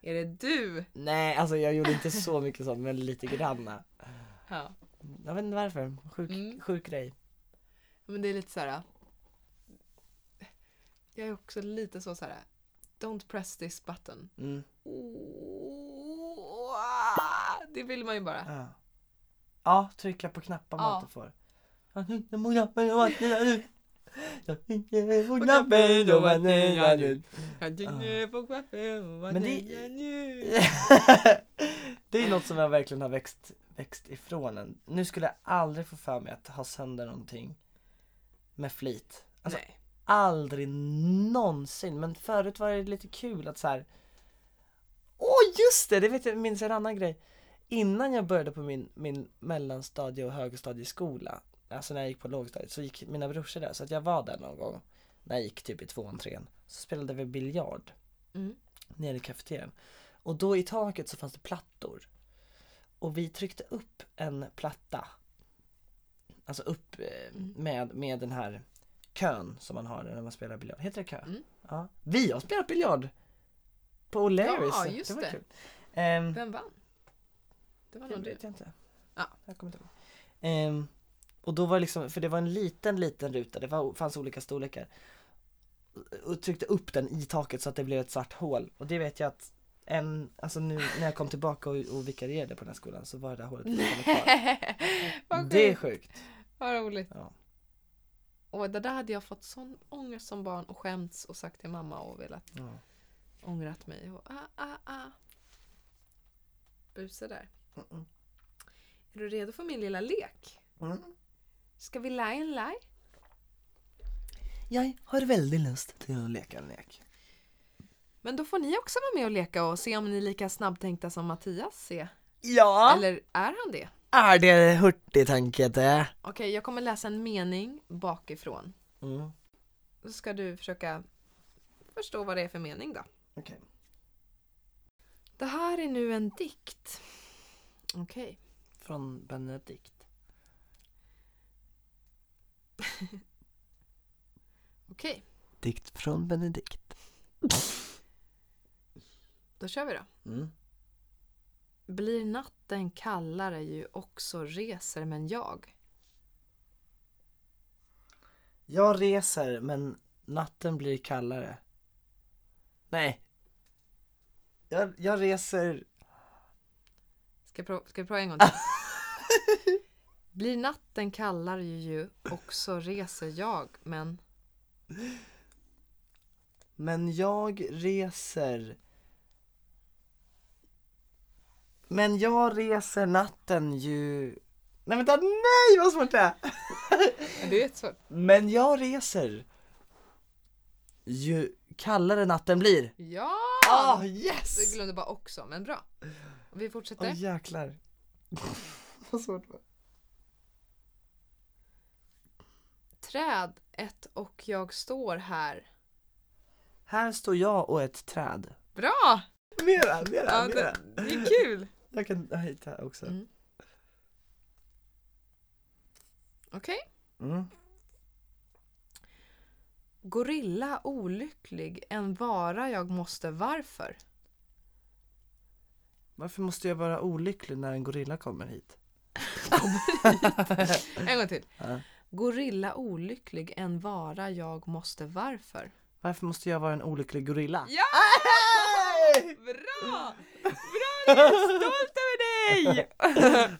Är det du? Nej, alltså jag gjorde inte så mycket sånt, men lite granna. Ja. Jag vet inte varför. Sjuk, Mm. sjuk grej. Men det är lite så här. Jag är också lite så så här. Don't press this button. Mm. Oh, det vill man ju bara. Ja. ja, trycka på knappar man Ja. inte får. Men det, (laughs) det är något som jag verkligen har växt, växt ifrån en. Nu skulle jag aldrig få för mig att ha sönder någonting med flit. Alltså Nej. aldrig någonsin. Men förut var det lite kul att så här. Åh just det, det vet jag, minns en annan grej. Innan jag började på min, min mellanstadie och högstadieskola, alltså när jag gick på lågstadiet, så gick mina brorsor där. Så att jag var där någon gång, när jag gick typ i tvåan, trean. Så spelade vi biljard Mm. nere i kafeterian. Och då i taket så fanns det plattor. Och vi tryckte upp en platta. Alltså upp eh, Mm. med, med den här kön som man har när man spelar biljard. Heter det kö? Mm. Ja. Vi har spelat biljard! På O'Learys. Ja, just det. Var det. kul. Ehm, Vem vann? Det var det nog du. vet jag inte. Ja. Jag kommer inte ihåg. Ehm, och då var det liksom, för det var en liten, liten ruta, det var, fanns olika storlekar. Och tryckte upp den i taket så att det blev ett svart hål. Och det vet jag att en, alltså nu när jag kom tillbaka och, och vikarierade på den här skolan så var det där hålet fortfarande kvar. (laughs) Det är sjukt. Vad roligt. Ja. Och det där hade jag fått sån ångest som barn och skämts och sagt till mamma och velat Ja. ångrat mig. Och, ah, ah, ah. Buse där. Mm-mm. Är du redo för min lilla lek? Mm. Ska vi lä en laj? Jag har väldigt lust till att leka en lek. Men då får ni också vara med och leka och se om ni är lika snabbtänkta som Mattias är. Ja, Eller är han det? är det hurtig tanke det? Okej, jag kommer läsa en mening bakifrån. Mm. Så ska du försöka förstå vad det är för mening då. Okej. Det här är nu en dikt. Okej. Från Benedikt. (laughs) Okej. Dikt från Benedikt. (laughs) Då kör vi då. Mm. Blir natten kallare ju också reser men jag. Jag reser men natten blir kallare. Nej. Jag, jag reser... Ska jag prova, ska jag prova en gång till? (laughs) Blir natten kallare ju också reser jag men Men jag reser... Men jag reser natten ju... Nej vänta, nej vad svårt det är! det är jättesvårt. Men jag reser ju kallare natten blir. Ja! Jag yes! glömde bara också, men bra. Vi fortsätter. Åh jäklar. (laughs) vad svårt det var. Träd, ett och jag står här. Här står jag och ett träd. Bra! Mera, mera, Ja, mera. det, det är kul. (laughs) Jag kan hitta också. Mm. Okej. Mm. Gorilla olycklig, en vara jag måste, varför? Varför måste jag vara olycklig när en gorilla kommer hit? (laughs) (laughs) En gång till. Ja. Gorilla olycklig, en vara jag måste, varför? Varför måste jag vara en olycklig gorilla? Ja! (laughs) Bra! Bra, jag är stolt över dig!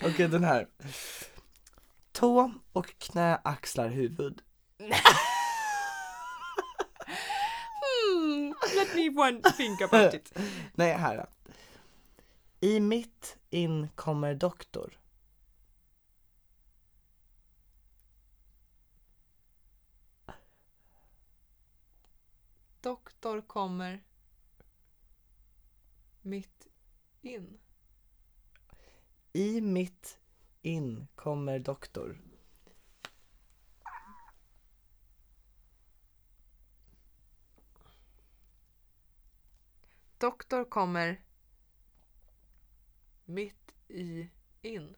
(laughs) Okej den här. Tå och knä, axlar, huvud. (laughs) Hmm, let me one think about it. Nej, här då. I mitt in kommer doktor. Doktor kommer mitt in. I mitt in kommer doktor. Doktor kommer mitt i in.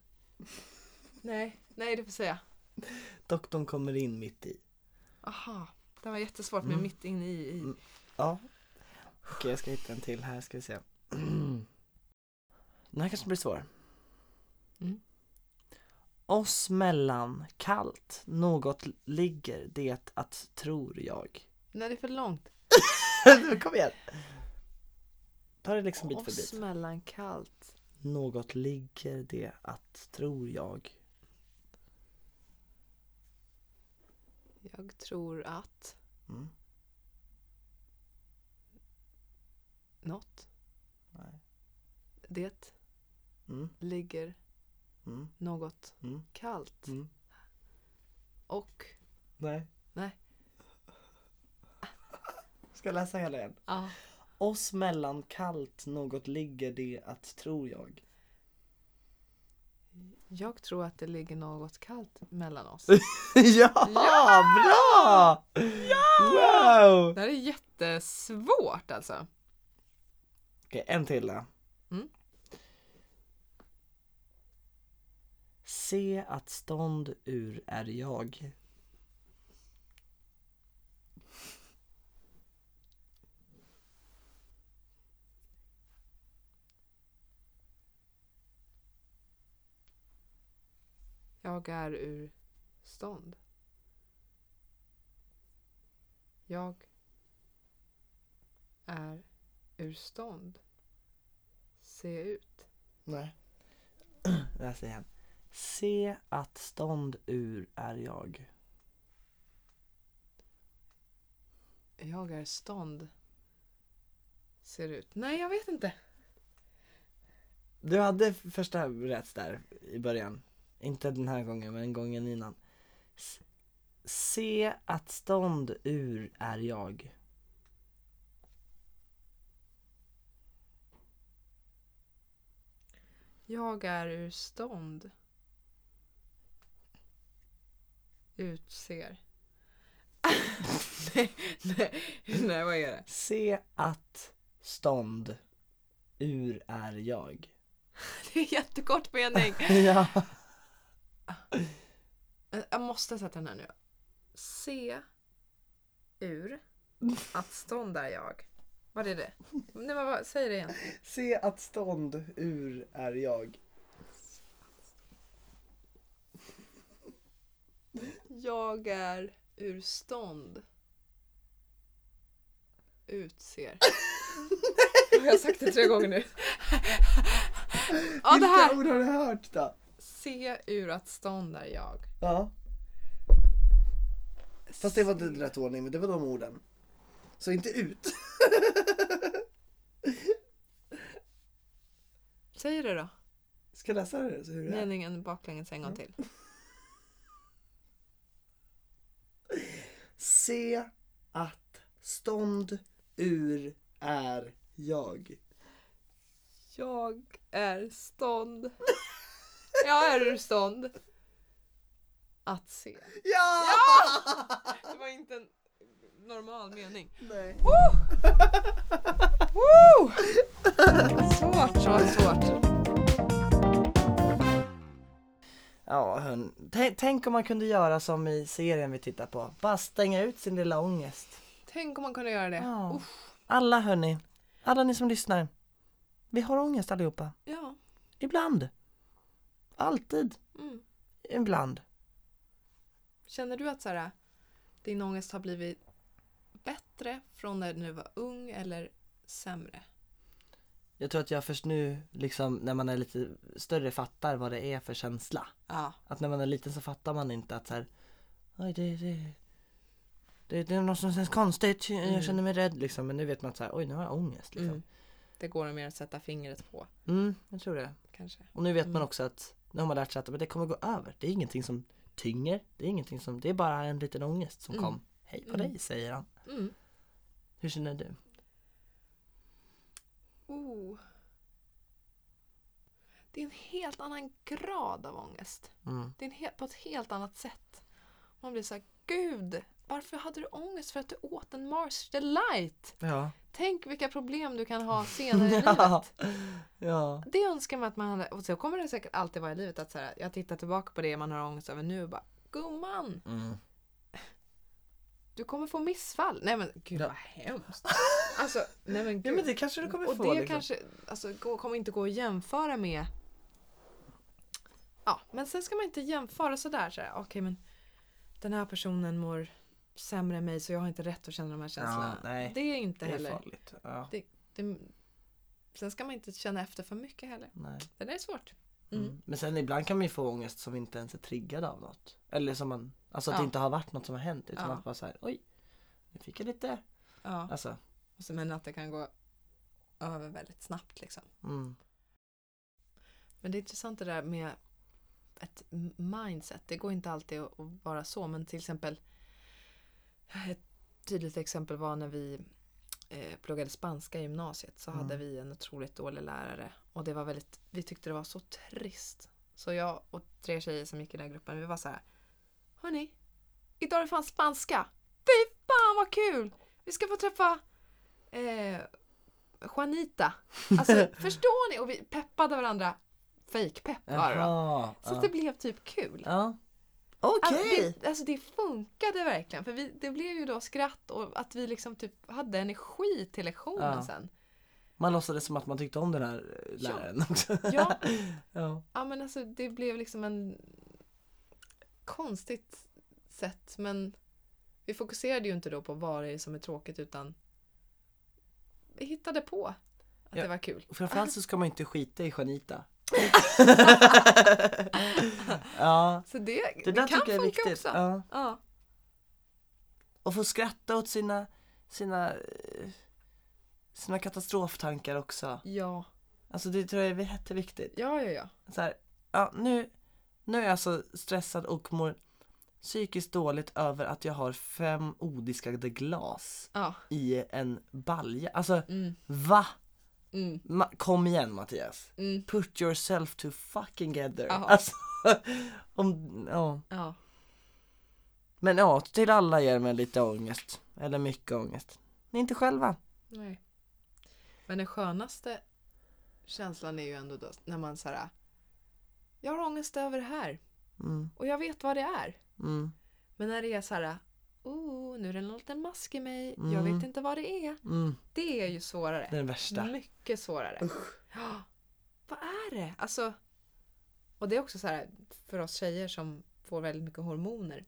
Nej, nej det får säga. Doktorn kommer in mitt i. Aha, det var jättesvårt med Mm. mitt in i. Mm. Ja. Okej, jag ska hitta en till här, ska vi se. Den här kanske blir svår. Mm. Oss mellan kallt, något ligger det att tror jag. Nej, det är för långt. (laughs) Kom igen! Ta det liksom bit för Oss bit. mellan kallt. Något ligger det att tror jag. Jag tror att Mm. något. Nej. Det Mm. ligger Mm. något Mm. kallt. Mm. Och Nej. Nej. (laughs) Ska jag läsa hela igen? ja, Oss mellan kallt, något ligger det att tror jag. Jag tror att det ligger något kallt mellan oss. (laughs) ja, bra! Wow! Det här är jättesvårt alltså. Okej, en till då. Mm. Se att stånd ur är jag. Jag är ur stånd. Jag är ur stånd. Se ut. Nej. (clears throat) Läs igen. Se att stånd ur är jag. Jag är stånd. Ser ut. Nej, jag vet inte. Du hade första rätt där i början. Inte den här gången, men gången innan. Se att stånd ur är jag. Jag är ur stånd. Utser. (laughs) nej, nej, nej, vad är det? Se att stånd ur är jag. (laughs) Det är jättekort mening. (laughs) ja. Jag måste sätta den här nu. Se ur att stånd är jag. Vad är det? Nej, men vad, säg det igen. Se att stånd ur är jag. Jag är ur stånd. Utser. (laughs) Har jag sagt det tre gånger nu? (laughs) ja, det Vilka här. ord har du hört då? Se ur att stånd är jag. Ja. Fast det var inte rätt ordning, men det var de orden. Så inte ut. (laughs) Säg det då. Ska jag läsa det? Så hur det är? Meningen baklänges en gång till. (laughs) Se att stånd ur är jag. Jag är stånd. (laughs) Jag är ur stånd. Att se. Ja! Det var inte en normal mening. Nej. Woo! Svårt, så svårt. Ja, hörn. Tänk, om man kunde göra som i serien vi tittar på. Bara stänga ut sin lilla ångest. Tänk om man kunde göra det. Ja. Alla hörni, alla ni som lyssnar. Vi har ångest allihopa. ja. Ibland. Alltid. Mm. Ibland. Känner du att så här, din ångest har blivit bättre från när du var ung eller sämre? Jag tror att jag först nu, liksom när man är lite större, fattar vad det är för känsla. Ja. Att när man är liten så fattar man inte att så här, Oj, det, det, det, det är något som känns konstigt, Mm. jag känner mig rädd liksom. Men nu vet man att så här, oj nu har jag ångest liksom. Mm. Det går mer att sätta fingret på Mm, jag tror det. kanske. Och nu vet Mm. man också att, nu har man lärt sig att men det kommer gå över. Det är ingenting som tynger, det är ingenting som, det är bara en liten ångest som Mm. kom. Hej på Mm. dig, säger han. Mm. Hur känner du? Oh. Det är en helt annan grad av ångest. Mm. Det är en på ett helt annat sätt. Man blir så här, gud, varför hade du ångest för att du åt en Mars Delight? Ja. Tänk vilka problem du kan ha senare i (laughs) ja. livet. ja. Det önskar man att man hade, och så kommer det säkert alltid vara i livet att så här, jag tittar tillbaka på det man har ångest över nu och bara, gumman, Mm. du kommer få missfall. Nej men gud Ja. vad hemskt. (laughs) Alltså, nej men Ja gud. men det kanske du kommer och få det liksom. kanske alltså, gå- kommer inte gå att jämföra med Ja, men sen ska man inte jämföra sådär. Så Okej, men den här personen mår sämre än mig så jag har inte rätt att känna de här känslorna. nej. Det är inte Det är heller. farligt. Ja. Det, det, sen ska man inte känna efter för mycket heller. Nej. Det där är svårt. Mm. Mm. Men sen ibland kan man ju få ångest som inte ens är triggad av något. Eller som man, alltså att Ja. det inte har varit något som har hänt utan Ja. att bara såhär, oj, nu fick jag lite, Ja. alltså. Och så, men att det kan gå över väldigt snabbt liksom. Mm. Men det är intressant det där med ett mindset. Det går inte alltid att vara så, men till exempel ett tydligt exempel var när vi eh, pluggade spanska i gymnasiet så hade vi en otroligt dålig lärare och det var väldigt, vi tyckte det var så trist. Så jag och tre tjejer som gick i den här gruppen, vi var så här Hörni, idag är det fan spanska! Fy fan vad kul! Vi ska få träffa eh, Juanita. Alltså (laughs) förstår ni? Och vi peppade varandra. Fake-pepp var det då. Så det blev typ kul. ja. Alltså, Okej! det, alltså det funkade verkligen. För vi, det blev ju då skratt och att vi liksom typ hade energi till lektionen Ja. sen. Man låtsades som att man tyckte om den här eh, läraren också. Ja, (laughs) ja. ja men alltså det blev liksom en konstigt sätt. Men vi fokuserade ju inte då på vad det är som är tråkigt utan vi hittade på att Ja. det var kul. Framförallt så ska man inte skita i Janita. (laughs) ja, Så det, det där kan funka också. Ja. Ja. Och få skratta åt sina, sina, eh, sina katastroftankar också. Ja. Alltså det tror jag är jätteviktigt. ja, ja, ja. Så här, ja nu, nu är jag så stressad och mår psykiskt dåligt över att jag har fem odiskade glas Ja. i en balja. Alltså Mm. va? Mm. Kom igen Mattias. Mm. Put yourself to fucking gether. Ja. Alltså, (laughs) om, ja. Ja. Men ja, till alla ger med lite ångest. Eller mycket ångest. Ni är inte själva. Nej. Men den skönaste känslan är ju ändå då när man så här. Jag har ångest över det här Mm, och jag vet vad det är. mm, Men när det är så här. Oh, nu är det en liten mask i mig, jag Mm. vet inte vad det är. Mm, Det är ju svårare. det är den värsta. Mycket svårare. Ja, vad är det? Alltså, och det är också så här för oss tjejer som får väldigt mycket hormoner.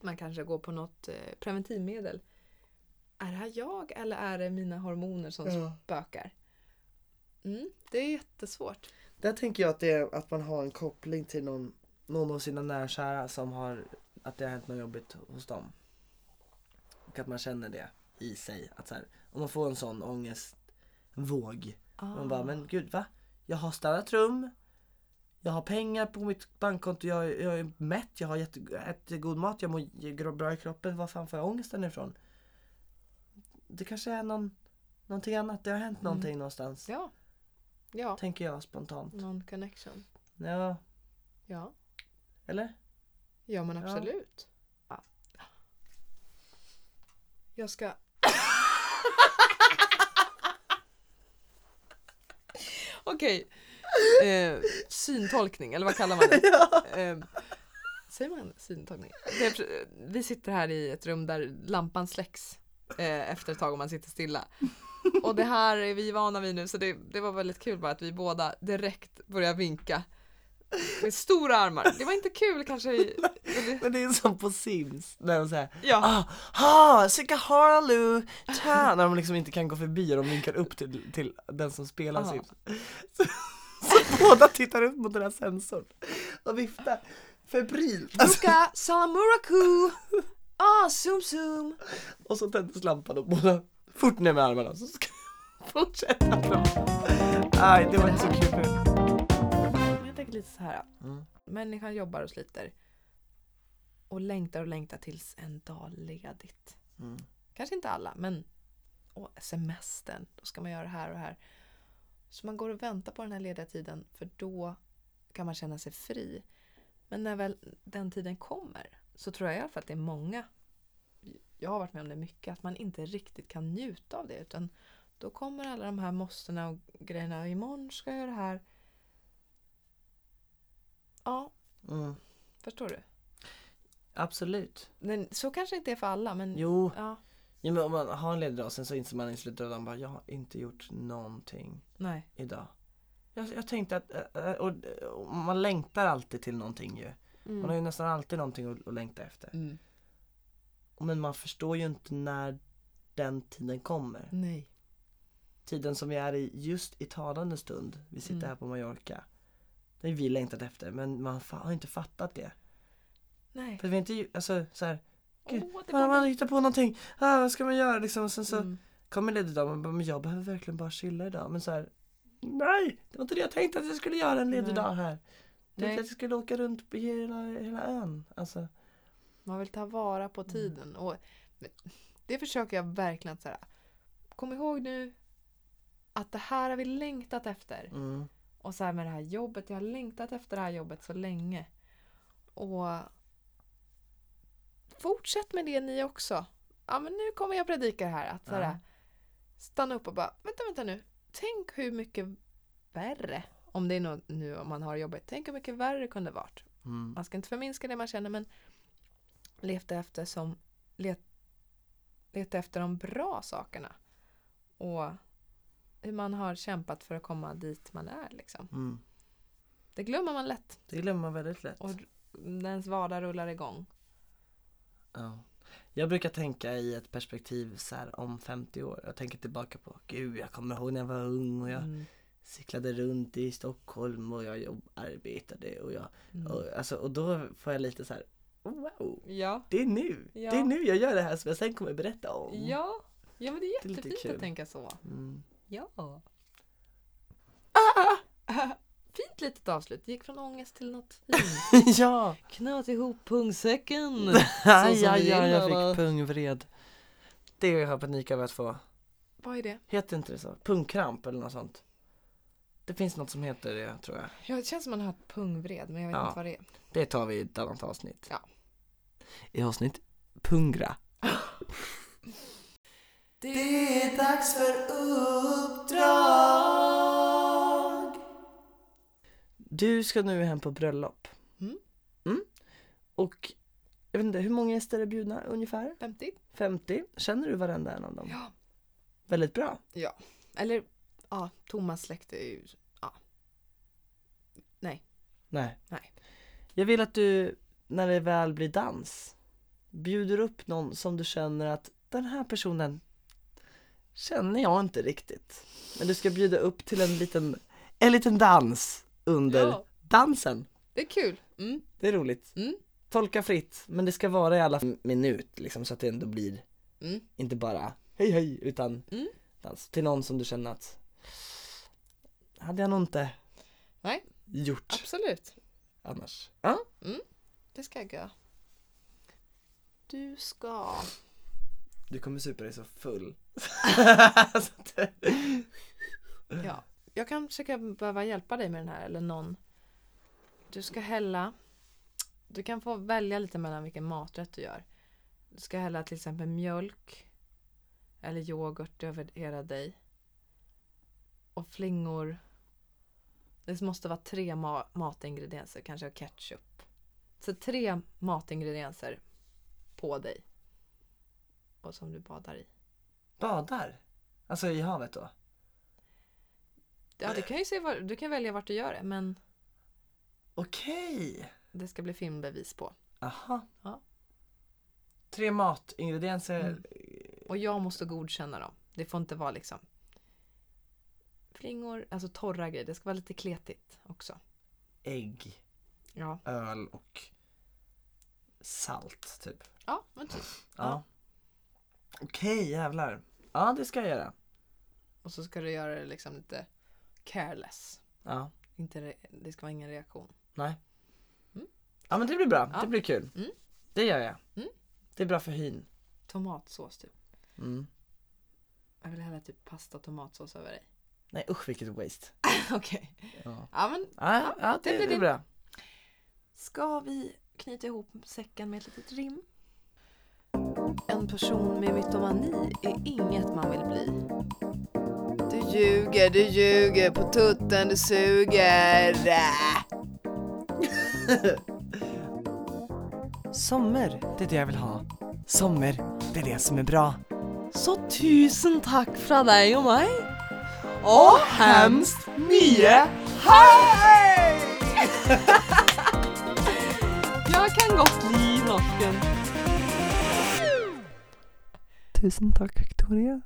Man kanske går på något eh, preventivmedel. Är det här jag eller är det mina hormoner som Ja. spökar? Mm, det är jättesvårt. Där tänker jag att det är att man har en koppling till någon, någon av sina närkära som har, att det har hänt något jobbigt hos dem. Och att man känner det i sig. Att så här, om man får en sån ångestvåg. Man bara, men gud va? Jag har städat rum. Jag har pengar på mitt bankkonto, jag, jag är mätt, jag har jätte, äter god mat, jag mår bra i kroppen. Var fan får jag ångesten ifrån? Det kanske är någon, någonting annat, det har hänt någonting någonstans. Ja. Ja, Tänker jag spontant. någon connection. Ja, Ja, eller? ja men absolut. Ja. Jag ska... (laughs) Okej. Eh, syntolkning, eller vad kallar man det? (laughs) Eh, säger man syntolkning? Det vi sitter här i ett rum där lampan släcks eh, efter ett tag om man sitter stilla. Och det här är vi vana vid nu så det, det var väldigt kul bara att vi båda direkt börjar vinka. Med stora armar. Det var inte kul kanske i... men det- är som på Sims, när de säger Ja. ah, ha, sicka harlu, ta, när de liksom inte kan gå förbi och de vinkar upp till, till den som spelar Aha. Sims. Så, så (laughs) båda tittar upp mot den här sensorn och viftar febrilt. Alltså, Ruka Salamuraku! (laughs) Ah, zoom zoom! och så tändes lampan och båda fort ner med armarna så ska (laughs) fortsätta. Nej, det var inte så kul. Jag tänker lite så här. Mm. Människan jobbar och sliter. Och längtar och längtar tills en dag ledigt. Mm. Kanske inte alla, men åh, semestern, då ska man göra det här och det här. Så man går och väntar på den här lediga tiden för då kan man känna sig fri. Men när väl den tiden kommer så tror jag i alla fall att det är många, jag har varit med om det mycket, att man inte riktigt kan njuta av det utan då kommer alla de här måstena och grejerna. Imorgon ska jag göra det här. Ja, Mm. förstår du? Absolut. Men, så kanske inte är för alla men Jo, ja, ja, men om man har en ledig dag sen så inser man i slutet av dagen bara jag har inte gjort någonting. nej. idag. Jag, jag tänkte att, äh, äh, och, och man längtar alltid till någonting ju. Man har ju nästan alltid någonting att, att längta efter. Mm. Men man förstår ju inte när den tiden kommer. Nej. Tiden som vi är i just i talande stund. Vi sitter Mm. här på Mallorca. Det har vi längtat efter men man har inte fattat det. Nej. För vi inte, alltså så här, gud, det man, man hittar på någonting. Ah, vad ska man göra liksom? Och sen så Mm. kommer ledig dag man bara, men jag behöver verkligen bara chilla idag. Men så här, nej, det var inte det jag tänkte att jag skulle göra en ledig Nej. dag här. Jag tänkte att jag skulle åka runt på hela, hela ön. Alltså, Man vill ta vara på tiden. Och men det försöker jag verkligen att säga. Kom ihåg nu att det här har vi längtat efter. mm, Och så här med det här jobbet. Jag har längtat efter det här jobbet så länge. Och fortsätt med det ni också. Ja men nu kommer jag predika här. Att så här, Ja. Stanna upp och bara, vänta vänta nu. Tänk hur mycket värre, om det är något nu om man har jobbet. Tänk hur mycket värre det kunde varit. mm, man ska inte förminska det man känner men leta efter som let, leta efter de bra sakerna och hur man har kämpat för att komma dit man är liksom. mm. Det glömmer man lätt Det glömmer man väldigt lätt. och när ens vardag rullar igång. Ja. Jag brukar tänka i ett perspektiv så här om 50 år. Jag tänker tillbaka på, gud jag kommer ihåg när jag var ung och jag Mm. cyklade runt i Stockholm och jag jobb, arbetade och jag, Mm. och, alltså, och då får jag lite så här, wow, Ja, det är nu, Ja. det är nu jag gör det här som jag sen kommer berätta om. ja, ja men det är Det är jättefint att tänka så. Mm. Ja. (laughs) Fint litet avslut. Gick från ångest till något fint. (laughs) ja! Knöt ihop pungsäcken. Aj, aj, aj, jag fick pungvred. Det har jag panik över att få. Vad är det? Heter inte det så? Pungkramp eller något sånt? Det finns något som heter det tror jag. Ja, det känns som man har ett pungvred men jag vet Ja. inte vad det är. Det tar vi i ett annat avsnitt. Ja. I avsnitt Pungra. (laughs) Det är dags för uppdrag! Du ska nu hem på bröllop. Mm. Mm. Och jag vet inte, hur många gäster är bjudna ungefär? 50? 50? Känner du varenda en av dem? Ja. Väldigt bra. Ja. Eller, ja, Thomas släkte är ju, ja. Nej. Nej. Nej. Jag vill att du, när det väl blir dans, bjuder upp någon som du känner att den här personen känner jag inte riktigt. Men du ska bjuda upp till en liten, en liten dans under Ja. dansen. Det är kul. Mm. Det är roligt. Mm. Tolka fritt, men det ska vara i alla minut liksom så att det ändå blir Mm. inte bara hej hej utan Mm. dans till någon som du känner att hade jag nog inte Nej, gjort absolut. annars. Ja, Det ska jag göra. Du ska... du kommer supa dig så full. (laughs) Ja. Jag kan försöka behöva hjälpa dig med den här eller någon. Du ska hälla. Du kan få välja lite mellan vilken maträtt du gör. Du ska hälla till exempel mjölk eller yoghurt över hela dig. Och flingor. Det måste vara tre ma- matingredienser, kanske ketchup. Så tre matingredienser på dig. Och som du badar i. Badar? Alltså i havet då? Ja, du kan ju se var, du kan välja vart du gör det, men Okej! det ska bli filmbevis på. Aha. Ja. Tre matingredienser. Mm. Och jag måste godkänna dem. Det får inte vara liksom flingor, alltså torra grejer. Det ska vara lite kletigt också. Ägg, Ja, öl och salt typ. ja men typ. Ja. Okej, jävlar. Ja, det ska jag göra. Och så ska du göra det liksom lite careless. Ja, Inte, det ska vara ingen reaktion. nej. Mm. Ja men det blir bra, Ja. det blir kul. Mm. Det gör jag. Mm. Det är bra för hyn. Tomatsås typ. Mm. Jag vill hälla typ pasta och tomatsås över dig. Nej usch vilket waste. (laughs) Okej. Ja, Ja men ja, ja det, det blir det. bra. Ska vi knyta ihop säcken med ett litet rim? En person med mytomani är inget man vill bli. Ljuger, du ljuger, på tutten du suger. Sommar, det är det jag vill ha. Sommar, det är det som är bra. Så tusen tack från dig och mig. Och hemskt mye hej! (laughs) Jag kan gott bli norsken. Tusen tack Victoria.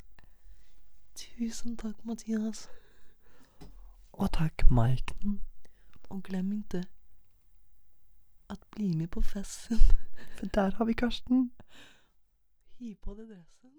Tusen tack Mattias. Och tack Majken. Och glöm inte att bli med på festen. För där har vi Karsten. Hiv på dig dressen.